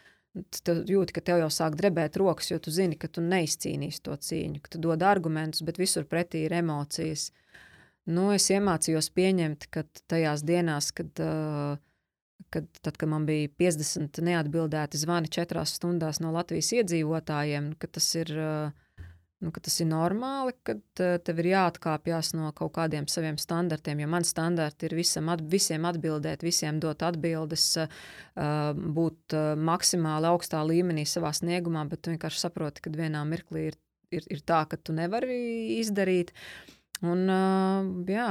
tu jūti, ka tev jau sāk drebēt rokas, jo tu zini, ka tu neizcīnīsi to cīņu, ka tu dod argumentus, bet visur pretī ir emocijas. Nu, es iemācījos pieņemt, ka tajās dienās, kad, kad, tad, kad man bija 50 neatbildēti zvani četrās stundās no Latvijas iedzīvotājiem, ka tas ir uh, nu, tas ir normāli, ka tev ir jāatkāpjas no kaut kādiem saviem standartiem. Jo man standarti ir visam, at, visiem atbildēt, visiem dot atbildes, būt maksimāli augstā līmenī savā sniegumā, bet tu vienkārši saproti, ka vienā mirklī ir, ir, ir tā, ka tu nevari izdarīt. Un, jā,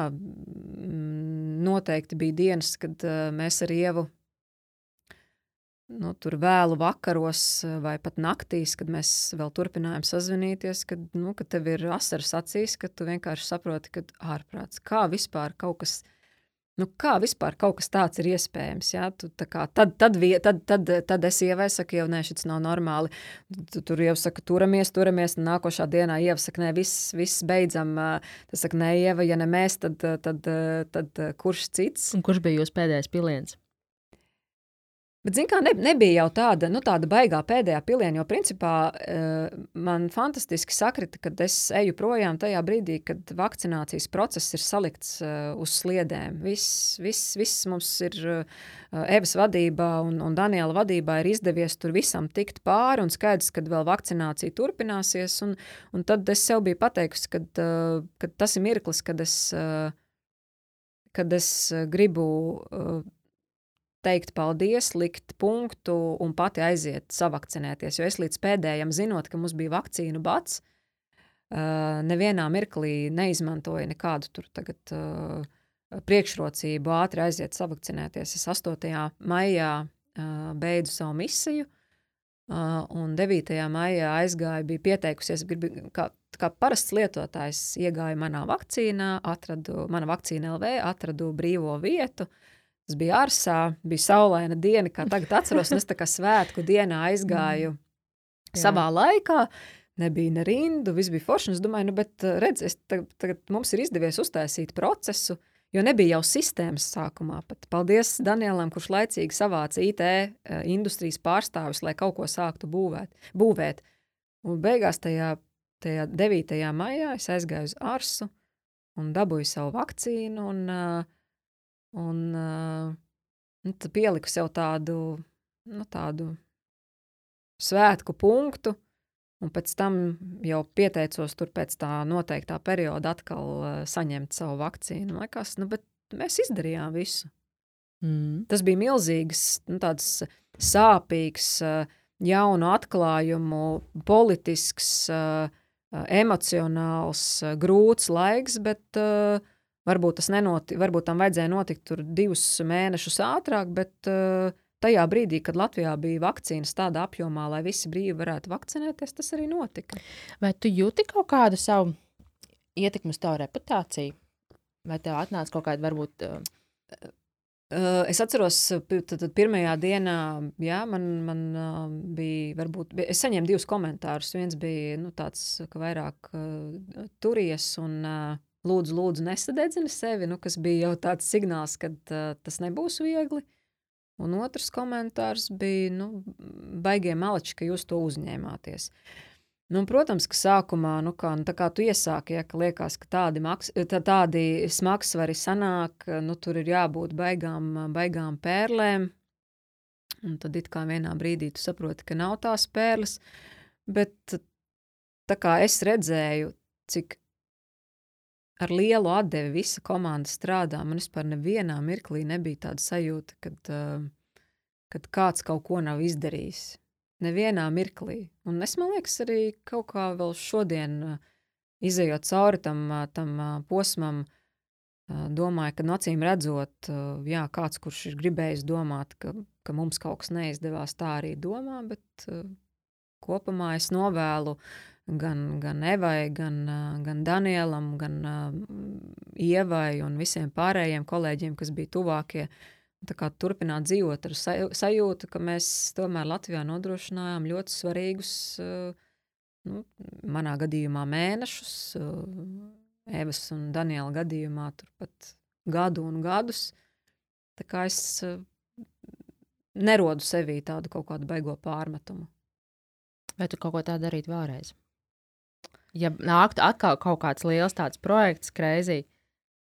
noteikti bija dienas, kad mēs ar Ievu nu, tur vēlu vakaros eh, vai pat naktīs, kad mēs vēl turpinājām sazvanīties, kad, nu, kad tev ir asaras acīs, ka tu vienkārši saproti, ka ārprāts, kā vispār kaut kas. Nu, kā vispār kaut kas tāds ir iespējams? Ja? Tu, kā, tad, tad, tad, tad, tad es ievai saku, jau nē, šis nav normāli. Tu, tur jau saka, turamies, turamies. Nākošā dienā ieva saka, nē, viss, viss beidzam. Tas saka, nē, ieva, ja ne mēs, tad, tad, tad, tad kurš cits? Un kurš bija jūsu pēdējais piliens? Bet, zin, kā, ne, nebija jau tāda, nu, tāda baigā pēdējā piliena, jo principā uh, man fantastiski sakrita, kad es eju projām tajā brīdī, kad vakcinācijas process ir salikts uh, uz sliedēm. Viss, viss, viss mums ir uh, Evas vadībā un, un Daniela vadībā ir izdevies tur visam tikt pāri un skaidrs, ka vēl vakcinācija turpināsies. Un, un tad es sev biju pateikusi, ka tas ir mirklis, kad es, kad es gribu uh, teikt paldies, likt punktu un pati aiziet savakcinēties. Jo es līdz pēdējiem, zinot, ka mums bija vakcīnu bats, nevienā mirklī neizmantoju nekādu tur tagad priekšrocību ātri aiziet savakcinēties. Es 8. maijā beidzu savu misiju, un 9. maijā aizgāju, bija pieteikusies, gribu, kā, kā parasts lietotājs, iegāju manā vakcīnā, atradu, mana vakcīna LV, atradu brīvo vietu, uh, Tas bija ārsā, bija saulaina diena, kā tagad atceros, un es tā kā svētku dienā aizgāju mm. savā laikā. Nebija ne rindu, viss bija forši. Es domāju, nu, bet eh, redz, es, tagad, tagad mums ir izdevies uztaisīt procesu, jo nebija jau sistēmas sākumā. Pat paldies Danielam, kurš laicīgi savāca IT eh, industrijas pārstāvis, lai kaut ko sāktu būvēt. būvēt. Un beigās tajā, tajā 9. maijā es aizgāju uz Arsu un dabūju savu vakcīnu. Un, uh, Un uh, nu, tad pieliku sev tādu, nu, tādu svētku punktu, un pēc tam jau pieteicos tur pēc tā noteiktā perioda atkal uh, saņemt savu vakcīnu. Liekas, nu, bet mēs izdarījām visu. Mm. Tas bija milzīgs, nu, tāds sāpīgs, uh, jaunu atklājumu, politisks, emocionāls, grūts laiks, bet uh, Varbūt, nenoti, varbūt tam vajadzēja notikt tur divus mēnešus ātrāk, bet uh, tajā brīdī, kad Latvijā bija vakcīnas tādā apjomā, lai visi brīvi varētu vakcinēties, tas arī notika. Vai tu jūti kaut kādu savu ietekmi uz tavu reputāciju? Vai tev atnāca kaut kāda varbūt? Uh... Es atceros, tad, tad pirmajā dienā, jā, man, man bija, varbūt, es saņēmu divus komentārus. Viens bija nu, tāds, ka vairāk uh, turies un uh, lūdzu, lūdzu nesadedzini sevi, nu, kas bija jau tāds signāls, ka uh, tas nebūs viegli. Un otrs komentārs bija, nu, baigie maleči, ka jūs to uzņēmāties. Nu, protams, ka sākumā, nu, kā, nu, kā tu iesāki, ja, ka liekas, ka tādi, maks, tā, tādi smagsvari sanāk, nu, tur ir jābūt baigām, baigām pērlēm. Un tad it kā vienā brīdī tu saproti, ka nav tās pērles, bet tā kā es redzēju, cik ar lielu atdevi visa komanda strādā. Man vispār nevienā mirklī nebija tāda sajūta, kad, uh, kad kāds kaut ko nav izdarījis. Nevienā mirklī. Un es domāju, arī kaut kā vēl šodien, uh, izējot cauri tam, uh, tam posmam, domāju, ka no acīm redzot, jā, kāds, kurš ir gribējis domāt, ka, ka mums kaut kas neizdevās, tā arī domā, bet kopumā es novēlu gan, gan Evai, gan, gan Danielam, gan Ievai un visiem pārējiem kolēģiem, kas bija tuvākie. Turpināt dzīvot ar sajūtu, ka mēs tomēr Latvijā nodrošinājām ļoti svarīgus, nu, manā gadījumā, mēnešus, Evas un Daniela gadījumā turpat gadu un gadus. Tā kā es nerodu sevī tādu kaut kādu baigo pārmetumu. Vai tu kaut ko tādu darītu vēlreiz? Ja nāktu atkal kaut kāds liels tāds projekts, kreizī,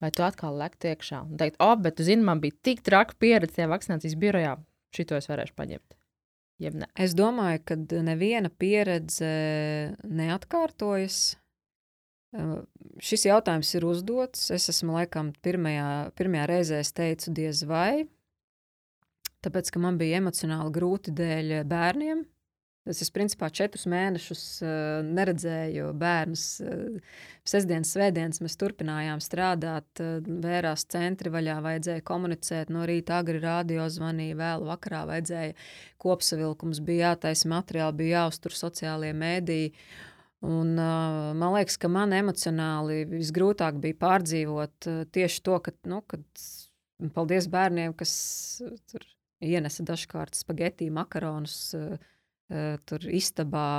vai tu atkal lektu iekšā un teikt, oh, bet tu zini, man bija tik traka pieredze tajā vakcinācijas birojā, šito es varēšu paņemt. Es domāju, ka neviena pieredze neatkārtojas. Šis jautājums ir uzdots. Es esmu laikam pirmajā, pirmajā reizē teicu, diez vai. Tāpēc, ka man bija emocionāli grūti dēļ bērniem. Es, es principā četrus mēnešus uh, neredzēju bērnus. Uh, sestdienas, svētdienas mēs turpinājām strādāt, uh, vērās centri vaļā, vajadzēja komunicēt. No rīta agri radio zvanīja, vēl vakarā vajadzēja kopsavilkums, bija jātaisa materiāli, bija jāuztur sociālie mēdīji. Un, uh, man liekas, ka man emocionāli visgrūtāk bija pārdzīvot uh, tieši to, ka, nu, kad, paldies bērniem, kas tur ienesa dažkārt spagetī, makaronus uh, tur istabā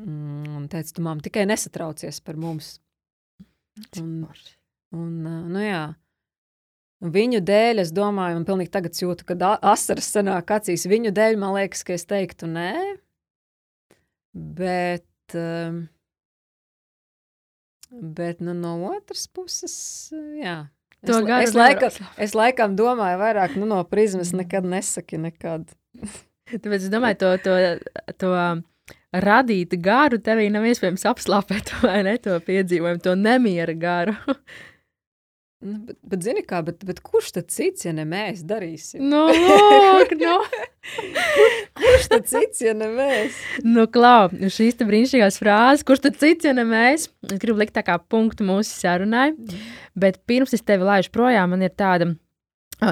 mm, un teica, tu mam tikai nesatraucies par mums. Un, un, uh, nu jā, Viņu dēļ es domāju, un pilnīgi tagad jūtu, kad asaras sanāk acīs. Viņu dēļ man liekas, ka es teiktu nē, bet Bet, bet nu, no otras puses, jā. Es, es, laikam, es laikam domāju, vairāk nu, no prizmas nekad nesaki. Nekad. [laughs] Tāpēc es domāju, to, to, to radīt garu tevī nav iespējams apslāpēt, [laughs] vai ne? To piedzīvojumu, to nemiera garu. Nu, bet, bet, zini, kā, bet, bet kurš tad cits, ja ne mēs darīsim? Nu, lūk, nu. [laughs] kurš tad cits, ja ne mēs? Nu, klau, šīs te brīnišķīgās frāzes, kurš tad cits, ja ne mēs? Es gribu likt tā kā punktu mūsu sarunai, mm. bet pirms es tevi laižu projām, man ir tāda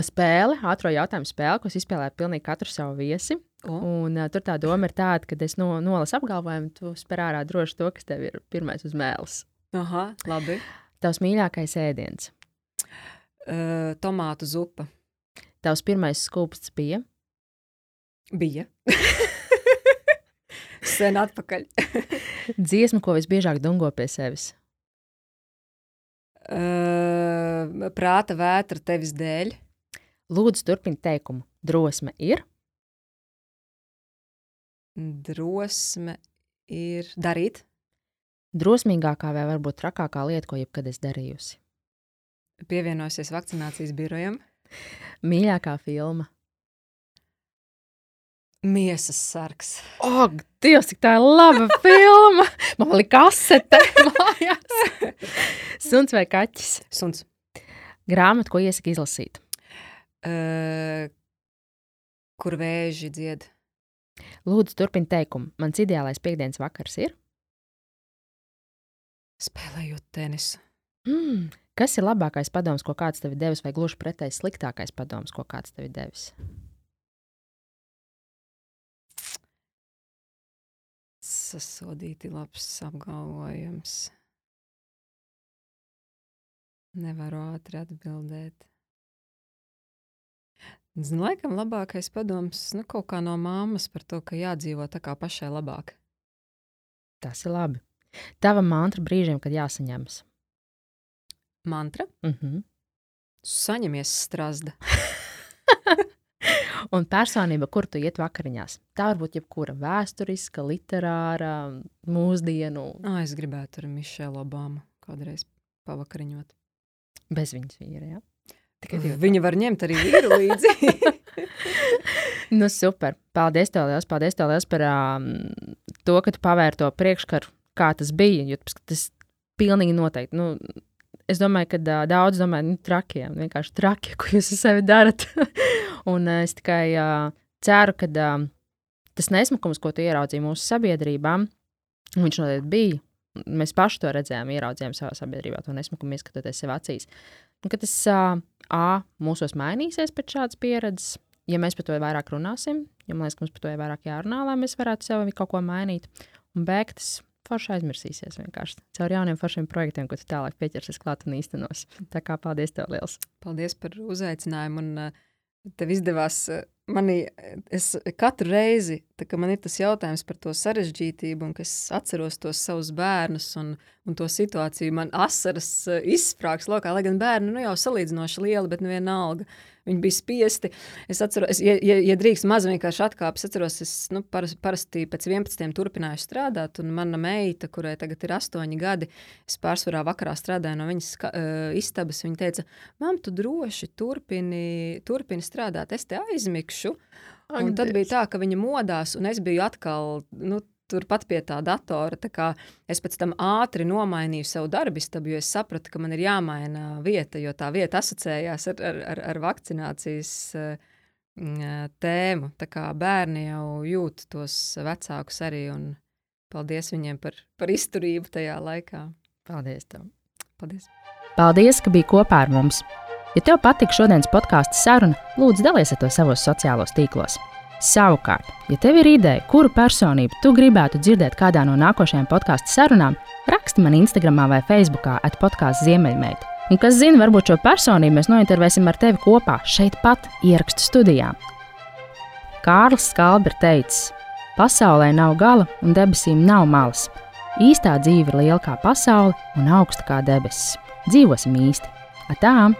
spēle, ātrā jautājuma spēle, ko es izspēlēju pilnīgi katru savu viesi. Oh. Un, uh, tur tā doma ir tāda, ka es no, nolasu apgalvojumu, tu spēr ārā droši to, kas tev ir pirmais uz mēles. Aha, labi. Tavs mīļākais ēdiens uh, tomātu zupa. Tavs pirmais skūpsts bija? Bija. [laughs] Sen atpakaļ. [laughs] Dziesma, ko visbiežāk dungo pie sevis? Uh, prāta vētra tevis dēļ. Lūdzu, turpini teikumu. Drosme ir? Drosme ir darīt. Drosmīgākā vai varbūt trakākā lieta, ko jebkad es darījusi? pievienosies vakcinācijas birojam. Mīļākā filma. Miesas sargs. Ak, oh, Dievs, cik tā ir laba [laughs] filma! Man liekas, kasete [laughs] mājās. Suns vai kaķis? Suns. Grāmatu, ko iesaka izlasīt? Uh, kur vēži dzied? Lūdzu, turpini teikumu. Mans ideālais piekdienas vakars ir? Spēlējot tenisu. Mm, Kas ir labākais padoms, ko kāds tev ir devis, vai gluži pretēji sliktākais padoms, ko kāds tev ir devis? Sasodīti labs apgalvojums. Nevaru ātri atbildēt. Zinu, laikam labākais padoms nu, kaut kā no māmas par to, ka jādzīvo tā kā pašai labāk. Tas ir labi. Tava mantra brīžiem, kad jāsaņemas mantra. Mm -hmm. Saņemies strāzda. [laughs] un personība, kur tu iet vakariņās. Tā var būt jebkura vēsturiska, literāra, mūsdienu. Ah, es gribētu ar Mišelu Obamu kādreiz pavakariņot. Bez viņas vīra, jā. Tikai. Viņa var ņemt arī vīru līdzi. [laughs] nu, super. Paldies tev liels, paldies tev liels par um, to, ka tu pavēri to priekškaru, kā tas bija. Jo tas pilnīgi noteikti. Nu, es domāju, ka uh, daudz domā, nu, trakiem, vienkārši traki, ko jūs ar sevi darat. [laughs] un uh, es tikai uh, ceru, ka uh, tas nesmukums, ko tu ieraudzīji mūsu sabiedrībā, viņš noteikti bija. Mēs paši to redzējām, ieraudzījām savā sabiedrībā, to nesmukumu ieskatoties sev acīs. Un, ka tas uh, A, mūsos mainīsies pēc šādas pieredzes, ja mēs par to vairāk runāsim, jo man liekas, ka mums par to ir vairāk jārunā, lai mēs varētu sev kaut ko mainīt. Un B, tas forši aizmirsīsies vienkārši caur jauniem foršiem projektiem, ko tu tālāk pieķersies klāt un īstenos. Tā kā paldies tev liels! Paldies par uzaicinājumu! Un, uh, tev izdevās uh, manī, es katru reizi, kad man ir tas jautājums par to sarežģītību, un es atceros tos savus bērnus un, un to situāciju, man asaras uh, izsprāgs lokā, lai gan bērni nu, jau salīdzinoši lieli, bet. Nu Viņi bija spiesti. Es atceros, ja, ja, ja drīkst maz vienkārši atkāpties, es atceros, es nu, paras, parasti pēc 11. turpināju strādāt, un mana meita, kurai tagad ir 8 gadi, es pārsvarā vakarā strādāju no viņas uh, istabas. Viņa teica, Mam, tu droši turpini, turpini strādāt, es te aizmigšu. Un tad bija tā, ka viņa modās, un es biju atkal nu, turpat pie tā datora. Tā es pēc tam ātri nomainīju savu darbistabu, jo es sapratu, ka man ir jāmaina vieta, jo tā vieta asociējās ar, ar, ar, ar vakcinācijas uh, tēmu. Tā kā bērni jau jūt tos vecākus arī, un paldies viņiem par, par izturību tajā laikā. Paldies tev! Paldies! Paldies, ka biji kopā ar mums! Ja tev patika šodienas podkāstu saruna, lūdzu, dalies to savos sociālos tīklos. Savukārt, ja tev ir ideja, kuru personību tu gribētu dzirdēt kādā no nākošajām podkāstu sarunām, raksti man Instagram vai Facebook atpodkāstu Ziemeļmeita. Un kas zina, varbūt šo personību mēs nointervēsim ar tevi kopā šeit pat ierakstu studijā. Kārlis Skalbi ir teicis, pasaulē nav gala un debesīm nav malas. Īstā dzīve ir liela kā pasaule un augsta kā debesis. Dzīvosim īsti! Atām!